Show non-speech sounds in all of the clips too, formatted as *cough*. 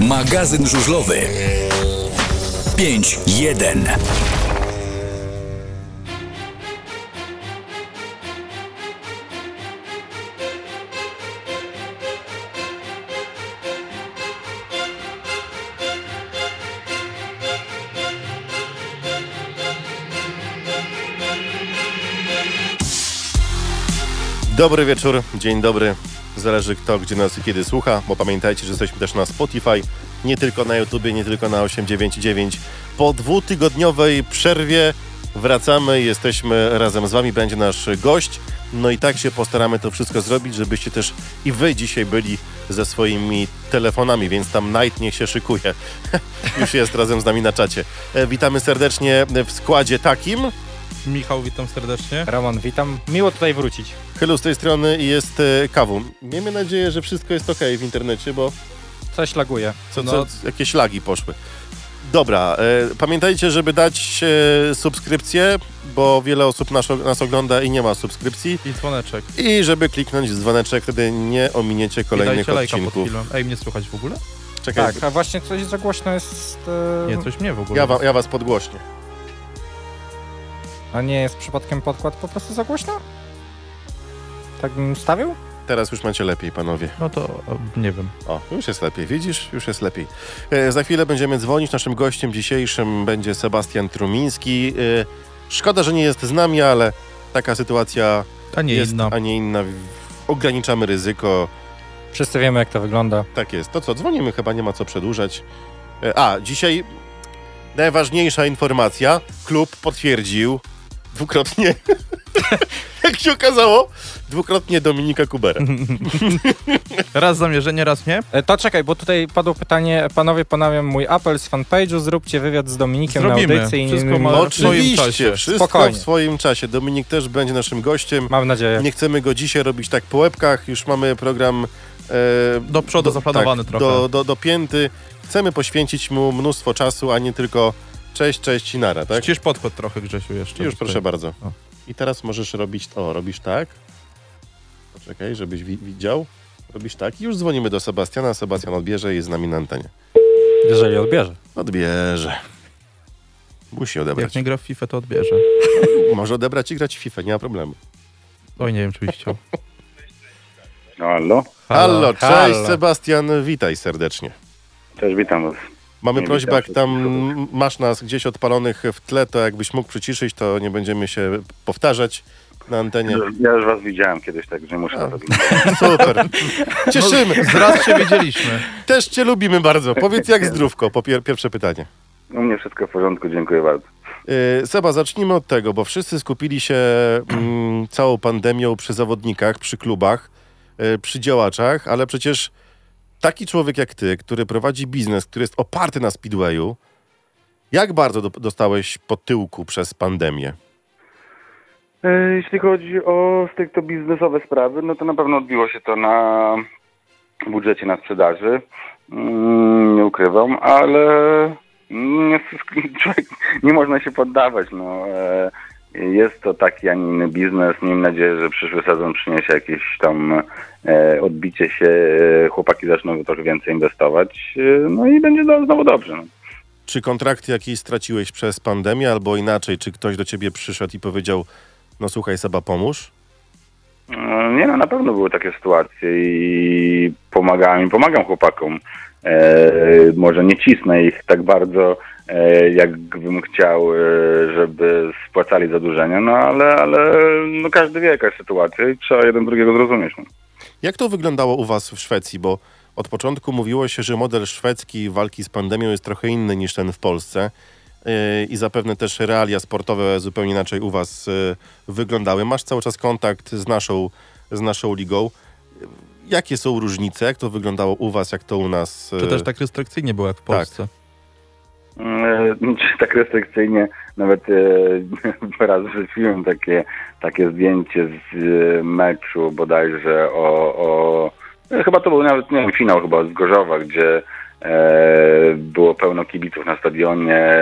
Magazyn żużlowy 5-1. Dobry wieczór, dzień dobry. Zależy kto, gdzie nas i kiedy słucha, bo pamiętajcie, że jesteśmy też na Spotify, nie tylko na YouTubie, nie tylko na 899. Po dwutygodniowej przerwie wracamy, jesteśmy razem z wami, będzie nasz gość. No i tak się postaramy to wszystko zrobić, żebyście też i wy dzisiaj byli ze swoimi telefonami, więc tam Night niech się szykuje. *laughs* Już jest razem z nami na czacie. E, Witamy serdecznie w składzie takim. Michał, witam serdecznie. Roman, witam. Miło tutaj wrócić. Chylu z tej strony i jest e, kawą. Miejmy nadzieję, że wszystko jest ok w internecie, bo Coś laguje. co, No. co, jakieś lagi poszły. Dobra, e, pamiętajcie, żeby dać e, subskrypcję, bo wiele osób nas, nas ogląda i nie ma subskrypcji. I dzwoneczek. I żeby kliknąć w dzwoneczek, wtedy nie ominiecie I kolejnych dajcie lajka pod odcinków. filmem. Ej, mnie słychać w ogóle? Czekaj, Tak, a właśnie coś za głośno jest. e, Nie, coś mnie w ogóle. ja, wa, ja was podgłośnię. A nie jest przypadkiem podkład po prostu za głośno? Tak bym stawił? Teraz już macie lepiej, panowie. No to nie wiem. O, już jest lepiej, widzisz? Już jest lepiej. E, za chwilę będziemy dzwonić. Naszym gościem dzisiejszym będzie Sebastian Trumiński. E, szkoda, że nie jest z nami, ale taka sytuacja A nie jest, inna. a nie inna. Ograniczamy ryzyko. Wszyscy wiemy, jak to wygląda. Tak jest. To co, dzwonimy, chyba nie ma co przedłużać. E, A, dzisiaj najważniejsza informacja. Klub potwierdził dwukrotnie, *laughs* jak się okazało, dwukrotnie Dominika Kubera. *laughs* Raz zamierzenie, raz nie. E, To czekaj, bo tutaj padło pytanie. Panowie, ponawiam mój apel z fanpage'u. Zróbcie wywiad z Dominikiem Zrobimy. na audycji. i Wszystko ma- w swoim czasie. wszystko Spokojnie. w swoim czasie. Dominik też będzie naszym gościem. Mam nadzieję. Nie chcemy go dzisiaj robić tak po łebkach. Już mamy program e, Do przodu zaplanowany tak, trochę. Do, do, dopięty. Chcemy poświęcić mu mnóstwo czasu, a nie tylko cześć, cześć i nara, tak? Ścisz podchód trochę, Grzesiu, jeszcze. Już tutaj. proszę bardzo. O. I teraz możesz robić, o, robisz tak. Poczekaj, żebyś wi- widział. Robisz tak i już dzwonimy do Sebastiana. Sebastian odbierze i jest z nami na antenie. Jeżeli odbierze. Odbierze. Musi odebrać. Jak nie gra w FIFA, to odbierze. Może odebrać i grać w FIFA, nie ma problemu. Oj, nie wiem, czy byś chciał. Halo, Halo, cześć halo. Sebastian, witaj serdecznie. cześć, witam was. Mamy Nie prośbę, jak tam masz nas gdzieś odpalonych w tle, to jakbyś mógł przyciszyć, to nie będziemy się powtarzać na antenie. Ja już was widziałem kiedyś, tak, że muszę A. to robić. *laughs* Super. Cieszymy. Zraz się wiedzieliśmy. Też cię lubimy bardzo. *laughs* Powiedz jak zdrówko, po pier- pierwsze pytanie. U mnie wszystko w porządku, dziękuję bardzo. Yy, Seba, zacznijmy od tego, bo wszyscy skupili się mm, całą pandemią przy zawodnikach, przy klubach, yy, przy działaczach, ale przecież taki człowiek jak ty, który prowadzi biznes, który jest oparty na speedwayu, jak bardzo do, dostałeś po tyłku przez pandemię? E, Jeśli chodzi o stricte biznesowe sprawy, no to na pewno odbiło się to na budżecie na sprzedaży. Mm, Nie ukrywam, ale nie, *laughs* człowiek, nie można się poddawać. No. Jest to taki, a nie inny biznes. Miejmy nadzieję, że przyszły sezon przyniesie jakieś tam e, odbicie się. e, Chłopaki zaczną trochę więcej inwestować. e, No i będzie do- znowu dobrze. Czy kontrakty jakieś straciłeś przez pandemię, albo inaczej, czy ktoś do ciebie przyszedł i powiedział, no słuchaj Seba, pomóż? Nie no, na pewno były takie sytuacje i pomagałem i pomagam chłopakom. E, może nie cisnę ich tak bardzo, jakbym chciał, e, żeby spłacali zadłużenia, no ale, ale no, każdy wie jaka jest sytuacja i trzeba jeden drugiego zrozumieć. No. Jak to wyglądało u was w Szwecji? Bo od początku mówiło się, że model szwedzki walki z pandemią jest trochę inny niż ten w Polsce. Yy, I zapewne też realia sportowe zupełnie inaczej u was wyglądały. Masz cały czas kontakt z naszą, z naszą ligą. Jakie są różnice? Jak to wyglądało u was, jak to u nas? Czy też tak restrykcyjnie było jak w Polsce? E, Czy *laughs* tak restrykcyjnie, nawet e, *laughs* raz wrzuciłem takie, takie zdjęcie z e, meczu bodajże o, o e, chyba to był nawet, nie wiem, finał chyba z Gorzowa, gdzie E, było pełno kibiców na stadionie,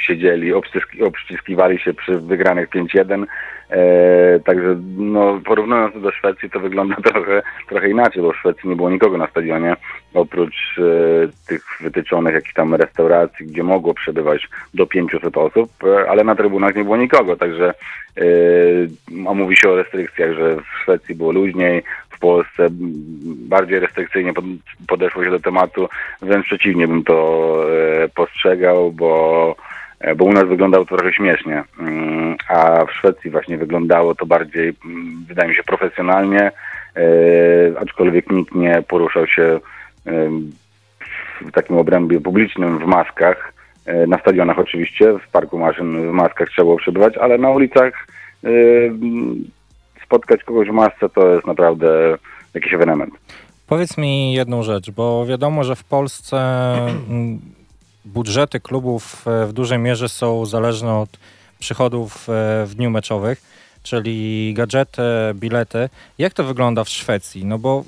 siedzieli, obściski, się przy wygranych 5-1. E, także no, porównując to do Szwecji, to wygląda *laughs* trochę, trochę inaczej, bo w Szwecji nie było nikogo na stadionie, oprócz e, tych wytyczonych jakichś tam restauracji, gdzie mogło przebywać do 500 osób, e, ale na trybunach nie było nikogo, także e, a mówi się o restrykcjach, że w Szwecji było luźniej, Polsce bardziej restrykcyjnie pod, podeszło się do tematu, wręcz przeciwnie bym to e, postrzegał, bo e, bo u nas wyglądało to trochę śmiesznie, Mm, a w Szwecji właśnie wyglądało to bardziej, mm, wydaje mi się, profesjonalnie, e, aczkolwiek nikt nie poruszał się w takim obrębie publicznym w maskach, na stadionach oczywiście, w parku maszyn w maskach trzeba było przebywać, ale na ulicach spotkać kogoś w masce to jest naprawdę jakiś ewenement. Powiedz mi jedną rzecz, bo wiadomo, że w Polsce mm, budżety klubów e, w dużej mierze są zależne od przychodów e, w dniu meczowych, czyli gadżety, bilety. Jak to wygląda w Szwecji? No bo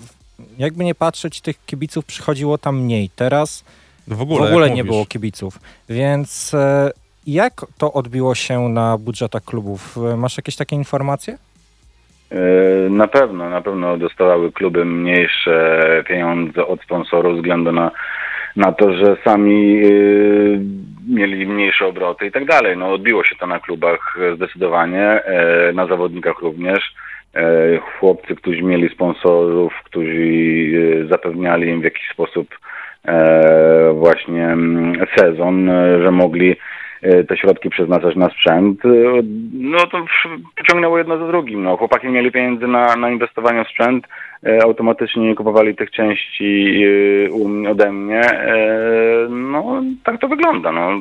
jakby nie patrzeć, tych kibiców przychodziło tam mniej. Teraz W w ogóle, ogóle jak nie mówisz. było kibiców. Więc e, jak to odbiło się na budżetach klubów? Masz jakieś takie informacje? E, Na pewno, na pewno dostawały kluby mniejsze pieniądze od sponsorów względu na, na to, że sami e, mieli mniejsze obroty i tak dalej. No odbiło się to na klubach zdecydowanie, e, na zawodnikach również. Chłopcy, którzy mieli sponsorów, którzy zapewniali im w jakiś sposób właśnie mm, sezon, że mogli te środki przeznaczać na sprzęt, e, no to pociągnęło jedno za drugim. No, chłopaki mieli pieniędzy na, na inwestowanie w sprzęt, e, automatycznie nie kupowali tych części e, u mnie, ode mnie. E, no, tak to wygląda. No.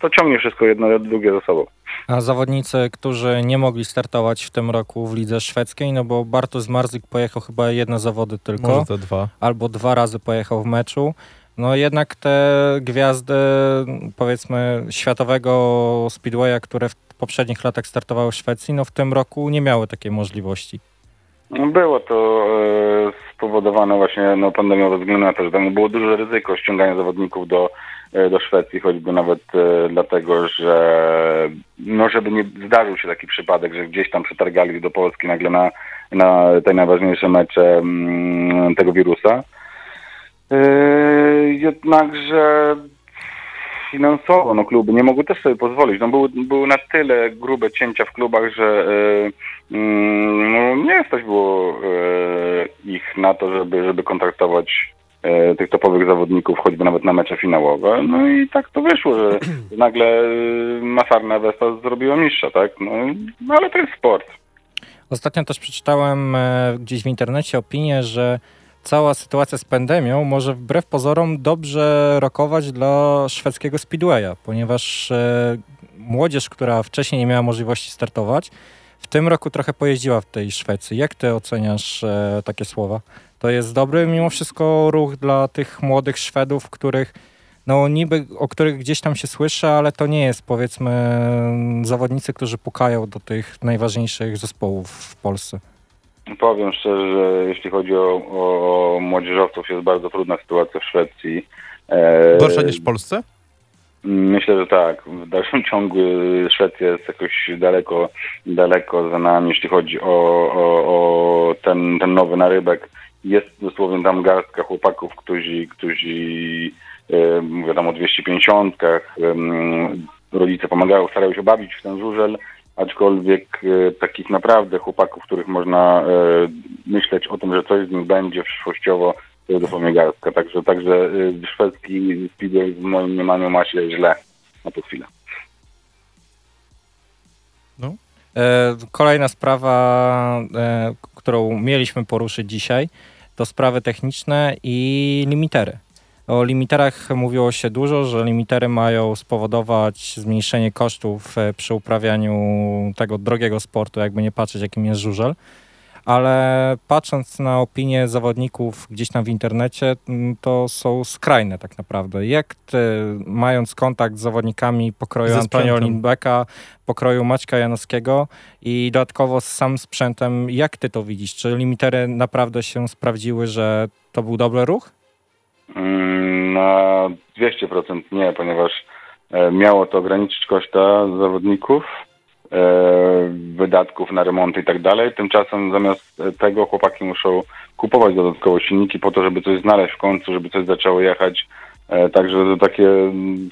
To ciągnie wszystko jedno drugie za sobą. A zawodnicy, którzy nie mogli startować w tym roku w lidze szwedzkiej, no bo Bartosz Marzyk pojechał chyba jedne zawody tylko, Może te dwa. albo dwa razy pojechał w meczu. No jednak te gwiazdy, powiedzmy, światowego speedwaya, które w poprzednich latach startowały w Szwecji, no w tym roku nie miały takiej możliwości. No, Było to e, spowodowane właśnie no, pandemią ze względu na to, że tam było duże ryzyko ściągania zawodników do, e, do Szwecji, choćby nawet e, dlatego, że no, żeby nie zdarzył się taki przypadek, że gdzieś tam przetargali do Polski nagle na, na te najważniejsze mecze mm, tego wirusa. E, jednakże finansowo no, kluby nie mogły też sobie pozwolić. No, były, były na tyle grube cięcia w klubach, że mm, no, nie stać było e, ich na to, żeby, żeby kontraktować e, tych topowych zawodników, choćby nawet na mecze finałowe. No i tak to wyszło, że *clears throat* nagle Masarna Westa zrobiła mistrza, tak? No, no ale to jest sport. Ostatnio też przeczytałem e, gdzieś w internecie opinię, że cała sytuacja z pandemią może wbrew pozorom dobrze rokować dla szwedzkiego speedwaya, ponieważ e, młodzież, która wcześniej nie miała możliwości startować, w tym roku trochę pojeździła w tej Szwecji. Jak ty oceniasz e, takie słowa? To jest dobry mimo wszystko ruch dla tych młodych Szwedów, których no niby, o których gdzieś tam się słyszy, ale to nie jest powiedzmy zawodnicy, którzy pukają do tych najważniejszych zespołów w Polsce. Powiem szczerze, że jeśli chodzi o, o młodzieżowców, jest bardzo trudna sytuacja w Szwecji. E, Gorsza niż w Polsce? Myślę, że tak. W dalszym *laughs* ciągu Szwecja jest jakoś daleko, daleko za nami, jeśli chodzi o, o, o ten, ten nowy narybek. Jest dosłownie tam garstka chłopaków, którzy, którzy e, mówię tam o 250. em, Rodzice pomagają, starają się bawić w ten żużel, aczkolwiek e, takich naprawdę chłopaków, których można e, myśleć o tym, że coś z nich będzie przyszłościowo, to jest dosłownie. Także, także e, szwedzki speedway w moim mniemaniu ma się źle na tę chwilę. E, Kolejna sprawa, którą mieliśmy poruszyć dzisiaj, to sprawy techniczne i limitery. O limiterach mówiło się dużo, że limitery mają spowodować zmniejszenie kosztów e, przy uprawianiu tego drogiego sportu, jakby nie patrzeć, jakim jest żużel. Ale patrząc na opinie zawodników gdzieś tam w internecie, to są skrajne tak naprawdę. Jak ty, mając kontakt z zawodnikami pokroju Ze Antonio. Lindbecka, pokroju Maćka Janowskiego i dodatkowo z sam sprzętem, jak ty to widzisz? Czy limitery naprawdę się sprawdziły, że to był dobry ruch? Mm, Na 200% nie, ponieważ e, miało to ograniczyć koszta zawodników, e, wydatków na remonty i tak dalej. Tymczasem zamiast e, tego chłopaki muszą kupować dodatkowo silniki po to, żeby coś znaleźć w końcu, żeby coś zaczęło jechać. Także takie mm,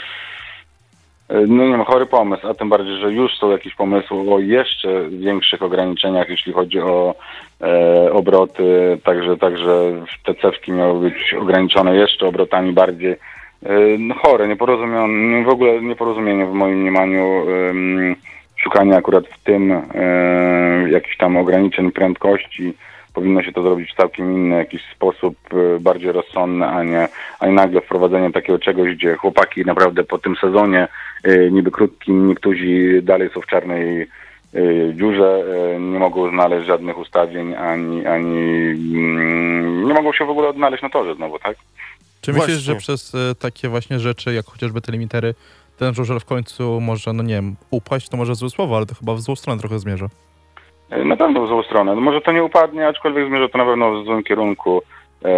no nie wiem, chory pomysł, a tym bardziej, że już są jakieś pomysły o jeszcze większych ograniczeniach, jeśli chodzi o e, obroty, także, także te cewki miały być ograniczone jeszcze obrotami bardziej. E, no chore, nieporozumienie, w ogóle nieporozumienie w moim mniemaniu em, szukanie akurat w tym e, jakichś tam ograniczeń prędkości. Powinno się to zrobić w całkiem inny jakiś sposób, e, bardziej rozsądny, a nie, a nie nagle wprowadzenie takiego czegoś, gdzie chłopaki naprawdę po tym sezonie e, niby krótkim, niektórzy dalej są w czarnej e, dziurze, nie mogą znaleźć żadnych ustawień, ani, ani mm, nie mogą się w ogóle odnaleźć na torze znowu, tak? Czy Właśnie. myślisz, że przez takie właśnie rzeczy, jak chociażby te limitery, ten żużel w końcu może, no nie wiem, upaść, to może złe słowo, ale to chyba w złą stronę trochę zmierza. E, Na pewno w złą stronę. No może to nie upadnie, aczkolwiek zmierza to na pewno w złym kierunku. E,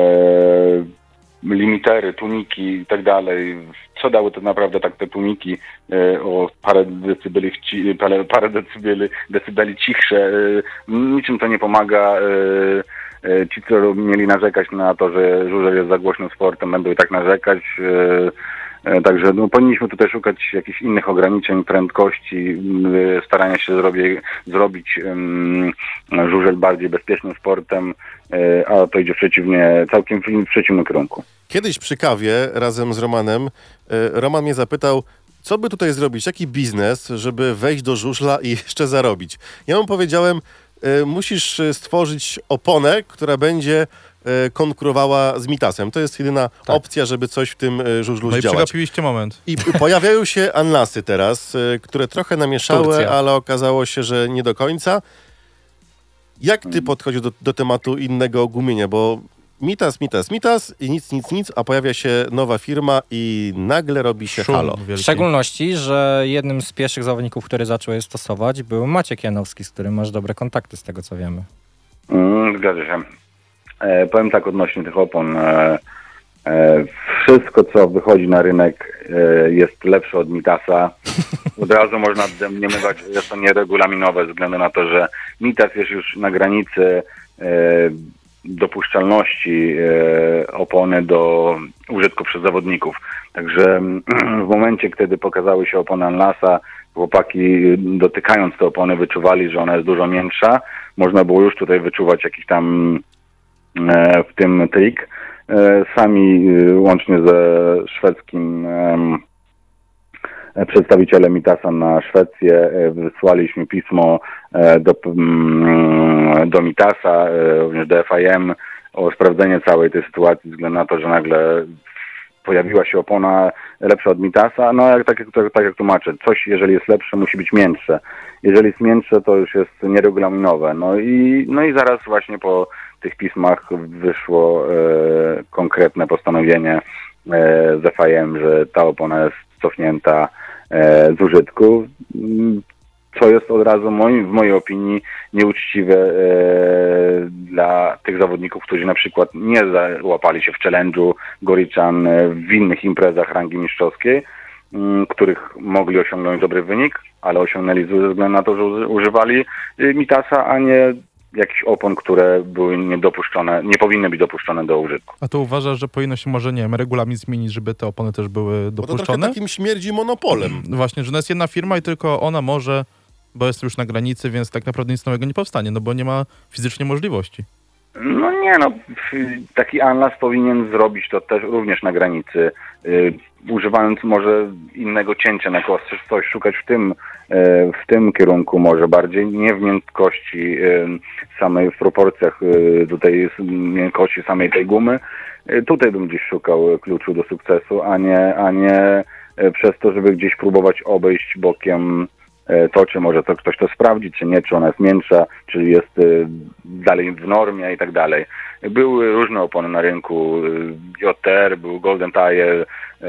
limitery, tuniki i tak dalej. Co dały to naprawdę tak te tuniki e, o parę decybeli, parę, parę decybeli, decybeli cichsze? E, niczym to nie pomaga. E, e, ci, co mieli narzekać na to, że żużel jest za głośnym sportem, będą i tak narzekać. E, Także no, powinniśmy tutaj szukać jakichś innych ograniczeń prędkości, starania się zrobię, zrobić um, żużel bardziej bezpiecznym sportem, e, a to idzie przeciwnie, całkiem w, przeciwnym kierunku. Kiedyś przy kawie razem z Romanem, e, Roman mnie zapytał, co by tutaj zrobić, jaki biznes, żeby wejść do żużla i *laughs* jeszcze zarobić. Ja mu powiedziałem, musisz stworzyć oponę, która będzie konkurowała z Mitasem. To jest jedyna opcja, żeby coś w tym e, żużlu No i zdziałać. przegapiliście moment. I pojawiają się Anlasy teraz, y, które trochę namieszały, Turcja. ale okazało się, że nie do końca. Jak ty podchodzisz do, do tematu innego gumienia? Bo mitas, mitas, mitas i nic, nic, nic, a pojawia się nowa firma i nagle robi się Szum halo. W wielki. szczególności, że jednym z pierwszych zawodników, który zaczął je stosować, był Maciek Janowski, z którym masz dobre kontakty, z tego co wiemy. Mm, zgadza się. E, powiem tak odnośnie tych opon. E, e, wszystko, co wychodzi na rynek jest lepsze od Mitasa. *laughs* Od razu można domniemywać, że jest to nieregulaminowe ze względu na to, że Mitas jest już na granicy dopuszczalności opony do użytku przez zawodników. Także mm, w momencie, kiedy pokazały się opony Anlasa, chłopaki dotykając te opony wyczuwali, że ona jest dużo miększa. Można było już tutaj wyczuwać jakiś tam w tym trik. E, Sami e, łącznie ze szwedzkim em, e, przedstawicielem Mitasa na Szwecję e, wysłaliśmy pismo e, do, do Mitasa, e, również do FIM o sprawdzenie całej tej sytuacji względu na to, że nagle pojawiła się opona lepsza od Mitasa, no jak, tak, tak, tak jak tłumaczę, coś jeżeli jest lepsze musi być miętsze. Jeżeli jest miętsze to już jest nieregulaminowe. No i, no i zaraz właśnie po tych pismach wyszło e, konkretne postanowienie e, z FIM, że ta opona jest cofnięta e, z użytku, Mm, co jest od razu w mojej opinii nieuczciwe dla tych zawodników, którzy na przykład nie załapali się w challenge'u Goriczan w innych imprezach rangi mistrzowskiej, mm, których mogli osiągnąć dobry wynik, ale osiągnęli ze względu na to, że uży- używali Mitasa, a nie jakichś opon, które były niedopuszczone, nie powinny być dopuszczone do użytku. A to uważasz, że powinno się może, nie wiem, regulamin zmienić, żeby te opony też były Bo to trochę dopuszczone? takim śmierdzi monopolem. No Właśnie, że to jest jedna firma i tylko ona może, bo jest już na granicy, więc tak naprawdę nic nowego nie powstanie, no bo nie ma fizycznie możliwości. No nie, no taki Anlas powinien zrobić to też również na granicy, y, używając może innego cięcia na kostce, coś szukać w tym, w tym kierunku może bardziej, nie w miękkości y, samej, w proporcjach y, tutaj miękkości samej tej gumy. Tutaj bym gdzieś szukał kluczu do sukcesu, a nie, a nie przez to, żeby gdzieś próbować obejść bokiem e, to, czy może to ktoś to sprawdzi, czy nie, czy ona jest miększa, czy jest e, dalej w normie i tak dalej. Były różne opony na rynku, e, JTR, był Golden Tire, e,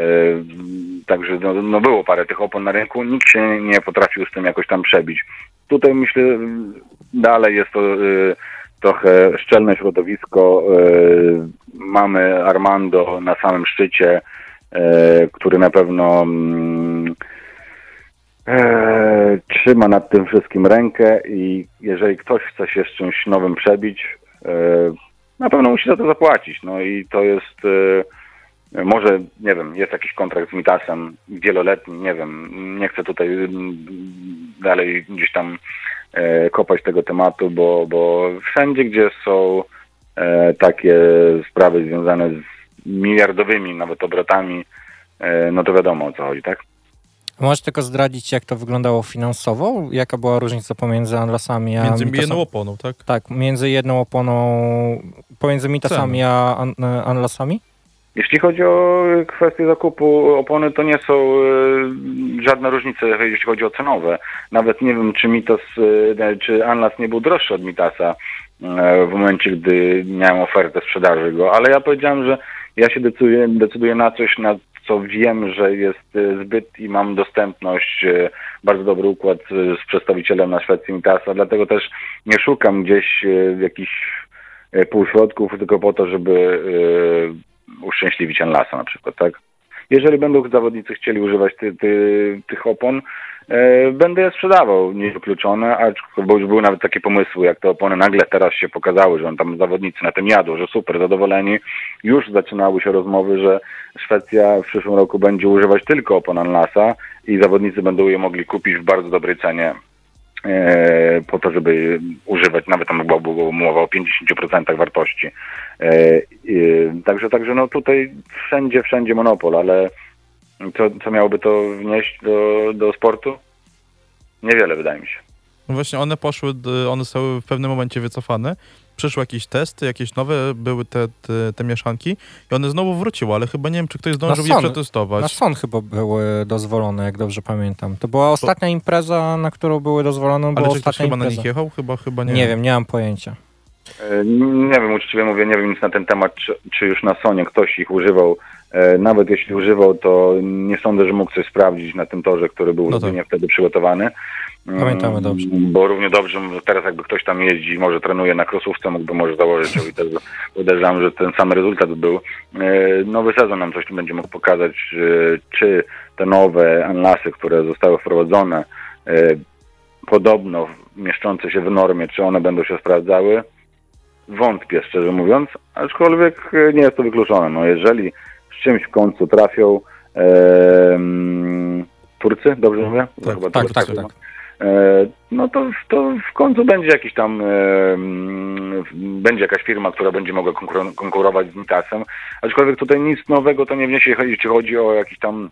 także no, no było parę tych opon na rynku, nikt się nie potrafił z tym jakoś tam przebić. Tutaj myślę, dalej jest to e, trochę szczelne środowisko. E, mamy Armando na samym szczycie, e, który na pewno mm, e, trzyma nad tym wszystkim rękę i jeżeli ktoś chce się z czymś nowym przebić, e, na pewno musi za to zapłacić. No i to jest e, może, nie wiem, jest jakiś kontrakt z Mitasem wieloletni, nie wiem, nie chcę tutaj mm, dalej gdzieś tam e, kopać tego tematu, bo, bo wszędzie, gdzie są e, takie sprawy związane z miliardowymi nawet obrotami, e, no to wiadomo o co chodzi, tak? Możesz tylko zdradzić, jak to wyglądało finansowo? Jaka była różnica pomiędzy Anlasami a Między Mitasami? jedną oponą, tak? Tak, między jedną oponą, pomiędzy Mitasami a An Anlasami? Jeśli chodzi o kwestię zakupu opony, to nie są e, żadne różnice, jeśli chodzi o cenowe. Nawet nie wiem, czy Mitas, e, czy Anlas nie był droższy od Mitasa e, w momencie, gdy miałem ofertę sprzedaży go, ale ja powiedziałem, że ja się decyduję, decyduję na coś, na co wiem, że jest e, zbyt i mam dostępność, e, bardzo dobry układ e, z przedstawicielem na Szwecji Mitasa, dlatego też nie szukam gdzieś jakichś półśrodków tylko po to, żeby uszczęśliwić Enlasa na przykład, tak? Jeżeli będą zawodnicy chcieli używać ty, ty, tych opon, będę je sprzedawał, niewykluczone, bo już były nawet takie pomysły, jak te opony nagle teraz się pokazały, że on tam zawodnicy na tym jadą, że super, zadowoleni. Już zaczynały się rozmowy, że Szwecja w przyszłym roku będzie używać tylko opon Enlasa i zawodnicy będą je mogli kupić w bardzo dobrej cenie e, po to, żeby używać, nawet tam była mowa o 50% wartości. E, e, Także, także no tutaj wszędzie, wszędzie monopol, ale co, co miałoby to wnieść do, do sportu? Niewiele wydaje mi się. No właśnie one poszły, one zostały w pewnym momencie wycofane. Przyszły jakieś testy, jakieś nowe były te, te, te mieszanki i one znowu wróciły, ale chyba nie wiem, czy ktoś zdążył je przetestować. Na Son chyba były dozwolone, jak dobrze pamiętam. To była ostatnia impreza, na którą były dozwolone, ale była czy ktoś ostatnia chyba na impreza. nich jechał? Chyba, chyba nie. Nie wiem, nie mam pojęcia. Nie wiem, uczciwie mówię, nie wiem nic na ten temat, czy, czy już na Sonie ktoś ich używał. E, Nawet jeśli używał, to nie sądzę, że mógł coś sprawdzić na tym torze, który był No tak. wtedy przygotowany. Pamiętamy Mm, dobrze. Bo równie dobrze teraz jakby ktoś tam jeździ, może trenuje na krosówce, mógłby może założyć i też *laughs* podejrzewam, że ten sam rezultat był. E, Nowy sezon nam coś tu będzie mógł pokazać, czy te nowe anlasy, które zostały wprowadzone, e, podobno mieszczące się w normie, czy one będą się sprawdzały. Wątpię, szczerze mówiąc, aczkolwiek e, nie jest to wykluczone. No jeżeli z czymś w końcu trafią em, Turcy, dobrze mówię? Tak, Chyba tak, Turcy, tak, no. tak. E, no to, to w końcu będzie jakiś tam, e, będzie jakaś firma, która będzie mogła konkur- konkurować z Mitasem, aczkolwiek tutaj nic nowego to nie wniesie, jeśli chodzi o jakiś tam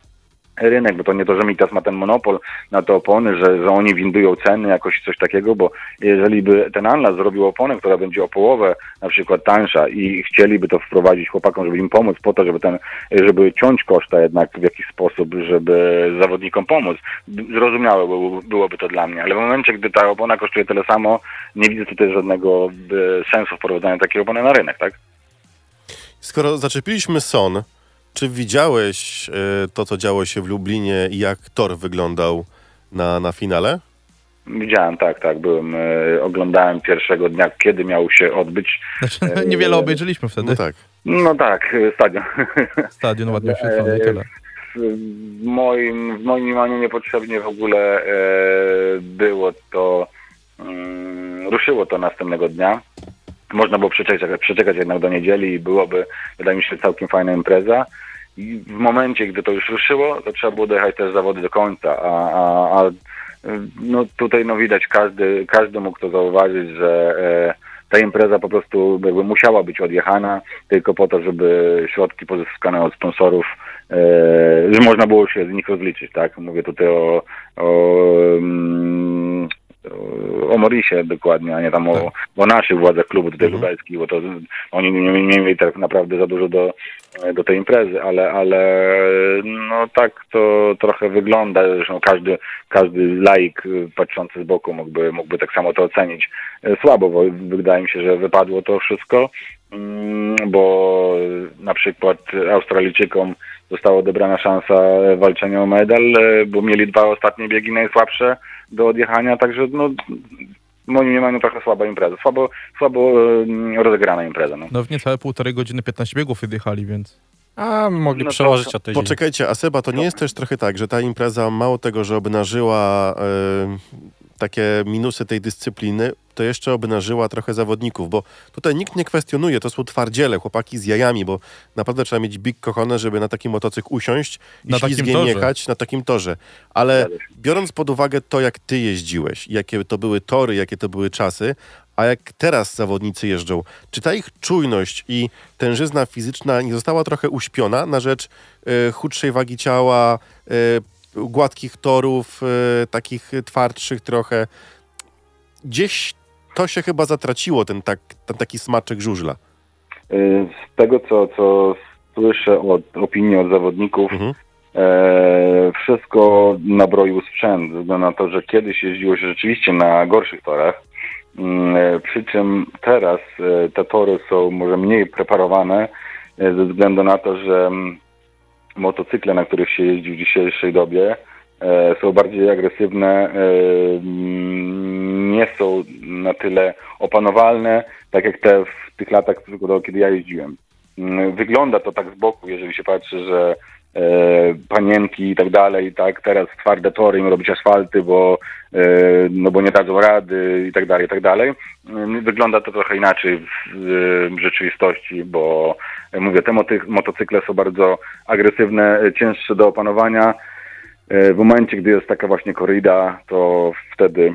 rynek, bo to nie to, że Mitas ma ten monopol na te opony, że, że oni windują ceny, jakoś coś takiego, bo jeżeli by ten Anlas zrobił oponę, która będzie o połowę na przykład tańsza i chcieliby to wprowadzić chłopakom, żeby im pomóc po to, żeby ten, żeby ciąć koszta jednak w jakiś sposób, żeby zawodnikom pomóc, zrozumiałe było- byłoby to dla mnie, ale w momencie, gdy ta opona kosztuje tyle samo, nie widzę tutaj żadnego e, sensu wprowadzania takiej opony na rynek, tak? Skoro zaczepiliśmy Son, czy widziałeś e, to, co działo się w Lublinie i jak tor wyglądał na, na finale? Widziałem, tak, tak, byłem, e, oglądałem pierwszego dnia, kiedy miał się odbyć. Znaczy, *laughs* niewiele obejrzeliśmy wtedy. No tak. No tak, e, stadion. *laughs* Stadion ładnie oświetlony tyle. W moim, w moim mniemaniu niepotrzebnie w ogóle e, było to, mm, ruszyło to następnego dnia. Można było przeczekać, przeczekać jednak do niedzieli i byłoby, wydaje mi się, całkiem fajna impreza. W momencie, gdy to już ruszyło, to trzeba było dojechać też zawody do końca, a, a, a no tutaj no widać, każdy, każdy mógł to zauważyć, że e, ta impreza po prostu jakby musiała być odjechana tylko po to, żeby środki pozyskane od sponsorów, e, że można było się z nich rozliczyć, tak? Mówię tutaj o, o, mm, o Morisie dokładnie, a nie tam o, o naszych władzach klubu tutaj Mhm. lubelskich, bo to oni nie, nie, nie mieli tak naprawdę za dużo do, do tej imprezy, ale, ale no tak to trochę wygląda, zresztą każdy, każdy laik patrzący z boku mógłby, mógłby tak samo to ocenić słabo, bo wydaje mi się, że wypadło to wszystko, mm, bo na przykład Australijczykom została odebrana szansa walczenia o medal, bo mieli dwa ostatnie biegi najsłabsze do odjechania, także no w moim mniemaniu trochę słaba impreza, słabo, słabo e, rozegrana impreza. No. No w niecałe półtorej godziny 15 biegów odjechali, więc... A mogli No to- przełożyć o tydzień. Poczekajcie, a Seba, to nie jest też trochę tak, że ta impreza mało tego, że obnażyła e, takie minusy tej dyscypliny, to jeszcze obnażyła trochę zawodników, bo tutaj nikt nie kwestionuje, to są twardziele, chłopaki z jajami, bo naprawdę trzeba mieć big kochane, żeby na taki motocykl usiąść i Na takim ślizgiem jechać na takim torze. Ale biorąc pod uwagę to, jak ty jeździłeś, jakie to były tory, jakie to były czasy, a jak teraz zawodnicy jeżdżą, czy ta ich czujność i tężyzna fizyczna nie została trochę uśpiona na rzecz e, chudszej wagi ciała, e, gładkich torów, e, takich twardszych trochę? Gdzieś to się chyba zatraciło, ten, tak, ten taki smaczek żużla. Y, Z tego, co, co słyszę od opinii od zawodników, Mhm. e, wszystko nabroił sprzęt, ze względu na to, że kiedyś jeździło się rzeczywiście na gorszych torach, Mm, e, przy czym teraz e, te tory są może mniej preparowane e, ze względu na to, że mm, motocykle, na których się jeździ w dzisiejszej dobie, e, są bardziej agresywne, e, nie są na tyle opanowalne, tak jak te w tych latach, kiedy ja jeździłem. Mm, Wygląda to tak z boku, jeżeli się patrzy, że panienki i tak dalej, tak, teraz twarde tory robić asfalty, bo, e, no bo nie dadzą rady i tak dalej, i tak dalej. Mm, Wygląda to trochę inaczej w, rzeczywistości, bo e, mówię, te motocykle są bardzo agresywne, e, cięższe do opanowania. E, W momencie, gdy jest taka właśnie korrida, to wtedy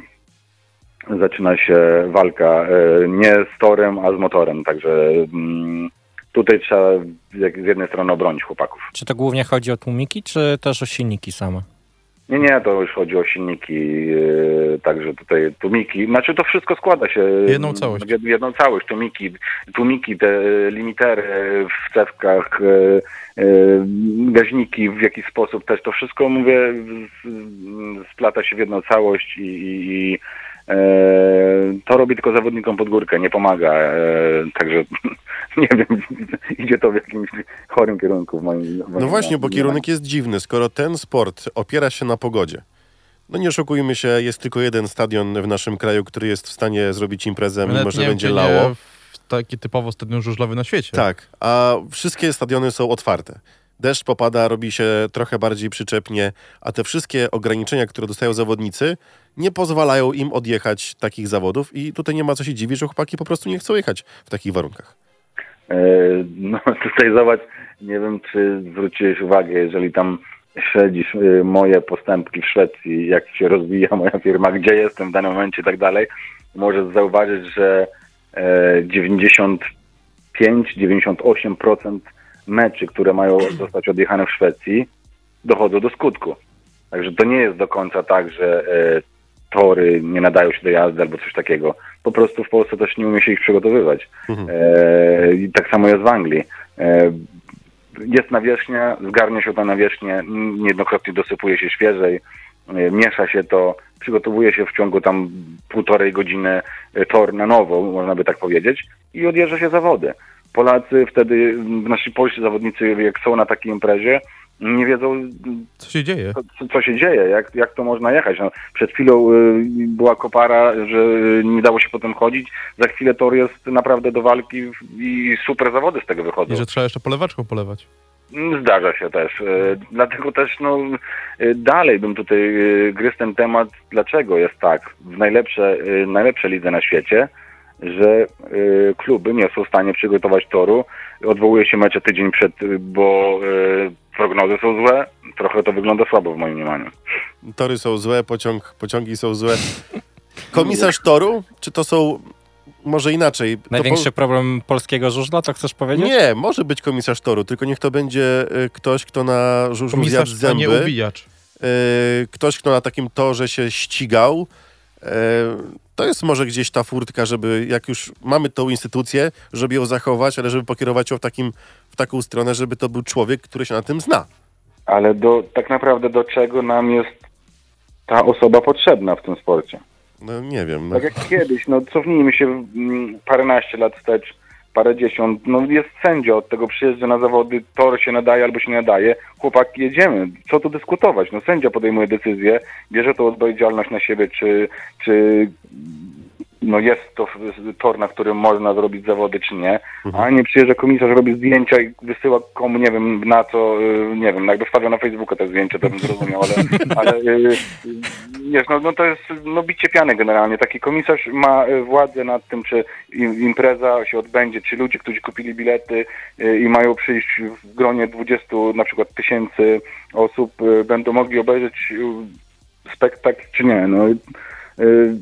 zaczyna się walka e, nie z torem, a z motorem. Także mm, tutaj trzeba z jednej strony obronić chłopaków. Czy to głównie chodzi o tłumiki, czy też o silniki same? Nie, nie, to już chodzi o silniki, e, także tutaj tłumiki, znaczy to wszystko składa się Jedną całość. jed- jedną całość, tłumiki, tłumiki, te limitery w cewkach, e, e, gaźniki w jakiś sposób też, to wszystko mówię, splata się w jedną całość i, i, i to robi tylko zawodnikom pod górkę, nie pomaga, e, także *laughs* nie wiem, *laughs* idzie to w jakimś chorym kierunku w moim w moim No właśnie, bo kierunek jest dziwny. Skoro ten sport opiera się na pogodzie, no nie oszukujmy się, jest tylko jeden stadion w naszym kraju, który jest w stanie zrobić imprezę, mimo że będzie lało. Taki typowo stadion żużlowy na świecie. Tak, a wszystkie stadiony są otwarte. Deszcz popada, robi się trochę bardziej przyczepnie, a te wszystkie ograniczenia, które dostają zawodnicy, nie pozwalają im odjechać takich zawodów i tutaj nie ma co się dziwić, że chłopaki po prostu nie chcą jechać w takich warunkach. E, No *laughs* tutaj zobacz, nie wiem czy zwróciłeś uwagę, jeżeli tam śledzisz e, moje postępki w Szwecji, jak się rozwija *laughs* moja firma, gdzie jestem w danym momencie i tak dalej, możesz zauważyć, że e, 95-98% meczy, które mają zostać odjechane w Szwecji, dochodzą do skutku. Także to nie jest do końca tak, że e, tory nie nadają się do jazdy albo coś takiego. Po prostu w Polsce też nie umie się ich przygotowywać. Mhm. E, I tak samo jest w Anglii. E, jest nawierzchnia, zgarnia się ta nawierzchnię, niejednokrotnie dosypuje się świeżej, e, miesza się to, przygotowuje się w ciągu tam półtorej godziny e, tor na nowo, można by tak powiedzieć, i odjeżdża się zawody. Polacy wtedy, nasi polscy zawodnicy, jak są na takiej imprezie, nie wiedzą, Co się dzieje? co, co się dzieje, jak, jak to można jechać. No, przed chwilą y, była kopara, że y, nie dało się potem chodzić, za chwilę tor jest naprawdę do walki i super zawody z tego wychodzą. I że trzeba jeszcze polewaczką polewać. Mm, Zdarza się też. E, Dlatego też no, e, dalej bym tutaj e, gryzł ten temat, dlaczego jest tak w najlepsze, e, najlepsze lidze na świecie, że e, kluby nie są w stanie przygotować toru. Odwołuje się mecze tydzień przed, e, bo e, prognozy są złe. Trochę to wygląda słabo w moim mniemaniu. Tory są złe, pociąg, pociągi są złe. Komisarz toru? Czy to są może inaczej? To Największy problem polskiego żużla, co chcesz po... powiedzieć? Nie, może być komisarz toru, tylko niech to będzie y, ktoś, kto na żużlu zjadł Komisarz, a nie zęby. ubijacz. y, ktoś, kto na takim torze się ścigał. Y, To jest może gdzieś ta furtka, żeby jak już mamy tą instytucję, żeby ją zachować, ale żeby pokierować ją w, takim, w taką stronę, żeby to był człowiek, który się na tym zna. Ale do, tak naprawdę do czego nam jest ta osoba potrzebna w tym sporcie? No nie wiem. No. Tak jak kiedyś, no cofnijmy się mm, paręnaście lat wstecz, parędziesiąt, no jest sędzia od tego przyjeżdża na zawody, tor się nadaje albo się nie nadaje, chłopak jedziemy, co tu dyskutować, no sędzia podejmuje decyzję, bierze tą odpowiedzialność na siebie, czy, czy no jest to tor, na którym można zrobić zawody, czy nie, Mhm. a nie przyjeżdża komisarz, robi zdjęcia i wysyła komu, nie wiem, na co, y, nie wiem, jakby wstawiał na Facebooka te zdjęcia, to bym zrozumiał, ale, *laughs* ale y, wiesz, no, no to jest no, bicie piany generalnie. Taki komisarz ma y, władzę nad tym, czy im- impreza się odbędzie, czy ludzie, którzy kupili bilety i mają przyjść w gronie 20 na przykład tysięcy osób, będą mogli obejrzeć spektakl, czy nie. No,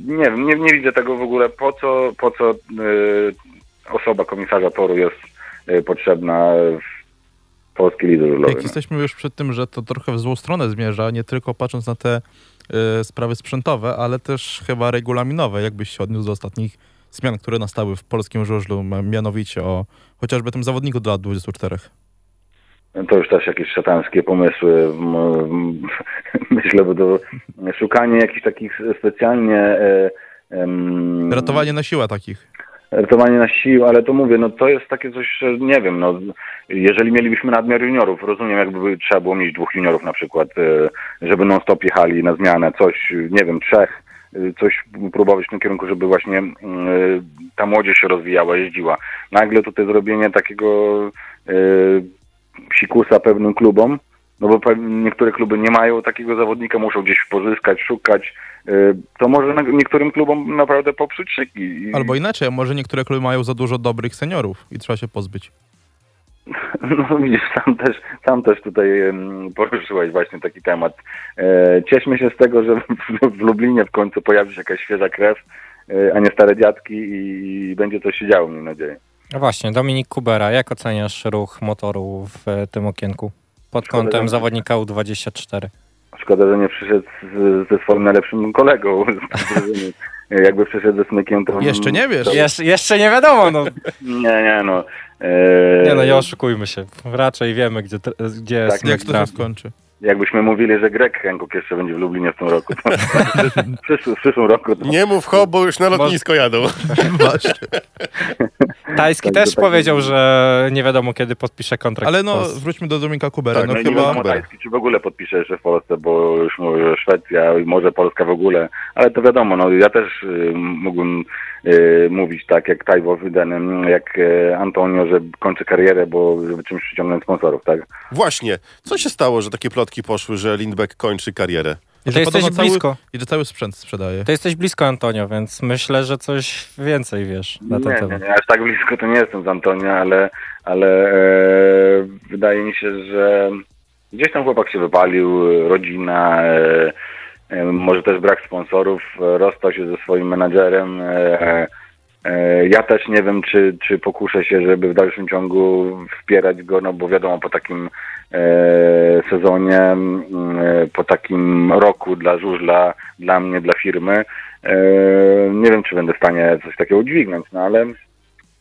nie wiem, nie, nie widzę tego w ogóle, po co, po co y, osoba komisarza toru jest y, potrzebna w polskiej lidze żużlowej. Jak no. jesteśmy już przed tym, że to trochę w złą stronę zmierza, nie tylko patrząc na te y, sprawy sprzętowe, ale też chyba regulaminowe. Jakbyś się odniósł do ostatnich zmian, które nastały w polskim żużlu, mianowicie o chociażby tym zawodniku do lat 24. To już też jakieś szatańskie pomysły. *laughs* Myślę, bo to szukanie jakichś takich specjalnie em, Ratowanie na siłę takich. ratowanie na siłę, ale to mówię, no to jest takie coś, że nie wiem, no jeżeli mielibyśmy nadmiar juniorów, rozumiem, jakby trzeba było mieć dwóch juniorów na przykład, e, żeby non-stop jechali na zmianę, coś, nie wiem, trzech, e, coś próbować w tym kierunku, żeby właśnie ta młodzież się rozwijała, jeździła. Nagle tutaj zrobienie takiego psikusa pewnym klubom, no bo niektóre kluby nie mają takiego zawodnika, muszą gdzieś pozyskać, szukać, e, to może niektórym klubom naprawdę popsuć szyki. Albo inaczej, może niektóre kluby mają za dużo dobrych seniorów i trzeba się pozbyć. *laughs* No widzisz, sam też, sam też tutaj poruszyłeś właśnie taki temat. E, cieszmy się z tego, że w, w Lublinie w końcu pojawi się jakaś świeża krew, e, a nie stare dziadki i będzie coś się działo, mam nadzieję. No właśnie, Dominik Kubera, jak oceniasz ruch motoru w e, tym okienku? Pod Szkoda, kątem że- zawodnika U24. Szkoda, że nie przyszedł z, ze swoim najlepszym kolegą. *laughs* Jakby przyszedł ze smykiem, to... Jeszcze nie wiesz. Jesz, jeszcze nie wiadomo, no. *laughs* Nie, nie, no. E, Nie no, nie oszukujmy się. Raczej wiemy, gdzie, gdzie Tak, smyk Jak to się skończy? Jakbyśmy mówili, że Greg Hancock jeszcze będzie w Lublinie w tym roku. To, *laughs* w, przyszłym, w przyszłym roku to... Nie mów ho, bo już na lotnisko jadą. Właśnie. Tajski Tak, też tak powiedział, że nie wiadomo kiedy podpisze kontrakt. Ale no, wróćmy do Dominika Kubera. Tak, no No i nie chyba... wiadomo. Tajski, czy w ogóle podpisze jeszcze w Polsce, bo już mówię, Szwecja i może Polska w ogóle, ale to wiadomo, no ja też y, mógłbym y, mówić tak jak Tajwo Wydenem, jak y, Antonio, że kończy karierę, bo żeby czymś przyciągnąć sponsorów, tak? Właśnie, co się stało, że takie plotki poszły, że Lindbeck kończy karierę? I To jesteś cały, blisko. I że cały sprzęt sprzedaje. To jesteś blisko Antonio, więc myślę, że coś więcej wiesz na ten nie, nie, temat. nie, aż tak blisko to nie jestem z Antonio, ale, ale e, wydaje mi się, że gdzieś tam chłopak się wypalił, rodzina, e, e, może też brak sponsorów, e, rozstał się ze swoim menadżerem. E, ja też nie wiem, czy, czy pokuszę się, żeby w dalszym ciągu wspierać go, no bo wiadomo, po takim e, sezonie, e, po takim roku dla żużla, dla mnie, dla firmy, nie wiem, czy będę w stanie coś takiego udźwignąć, no ale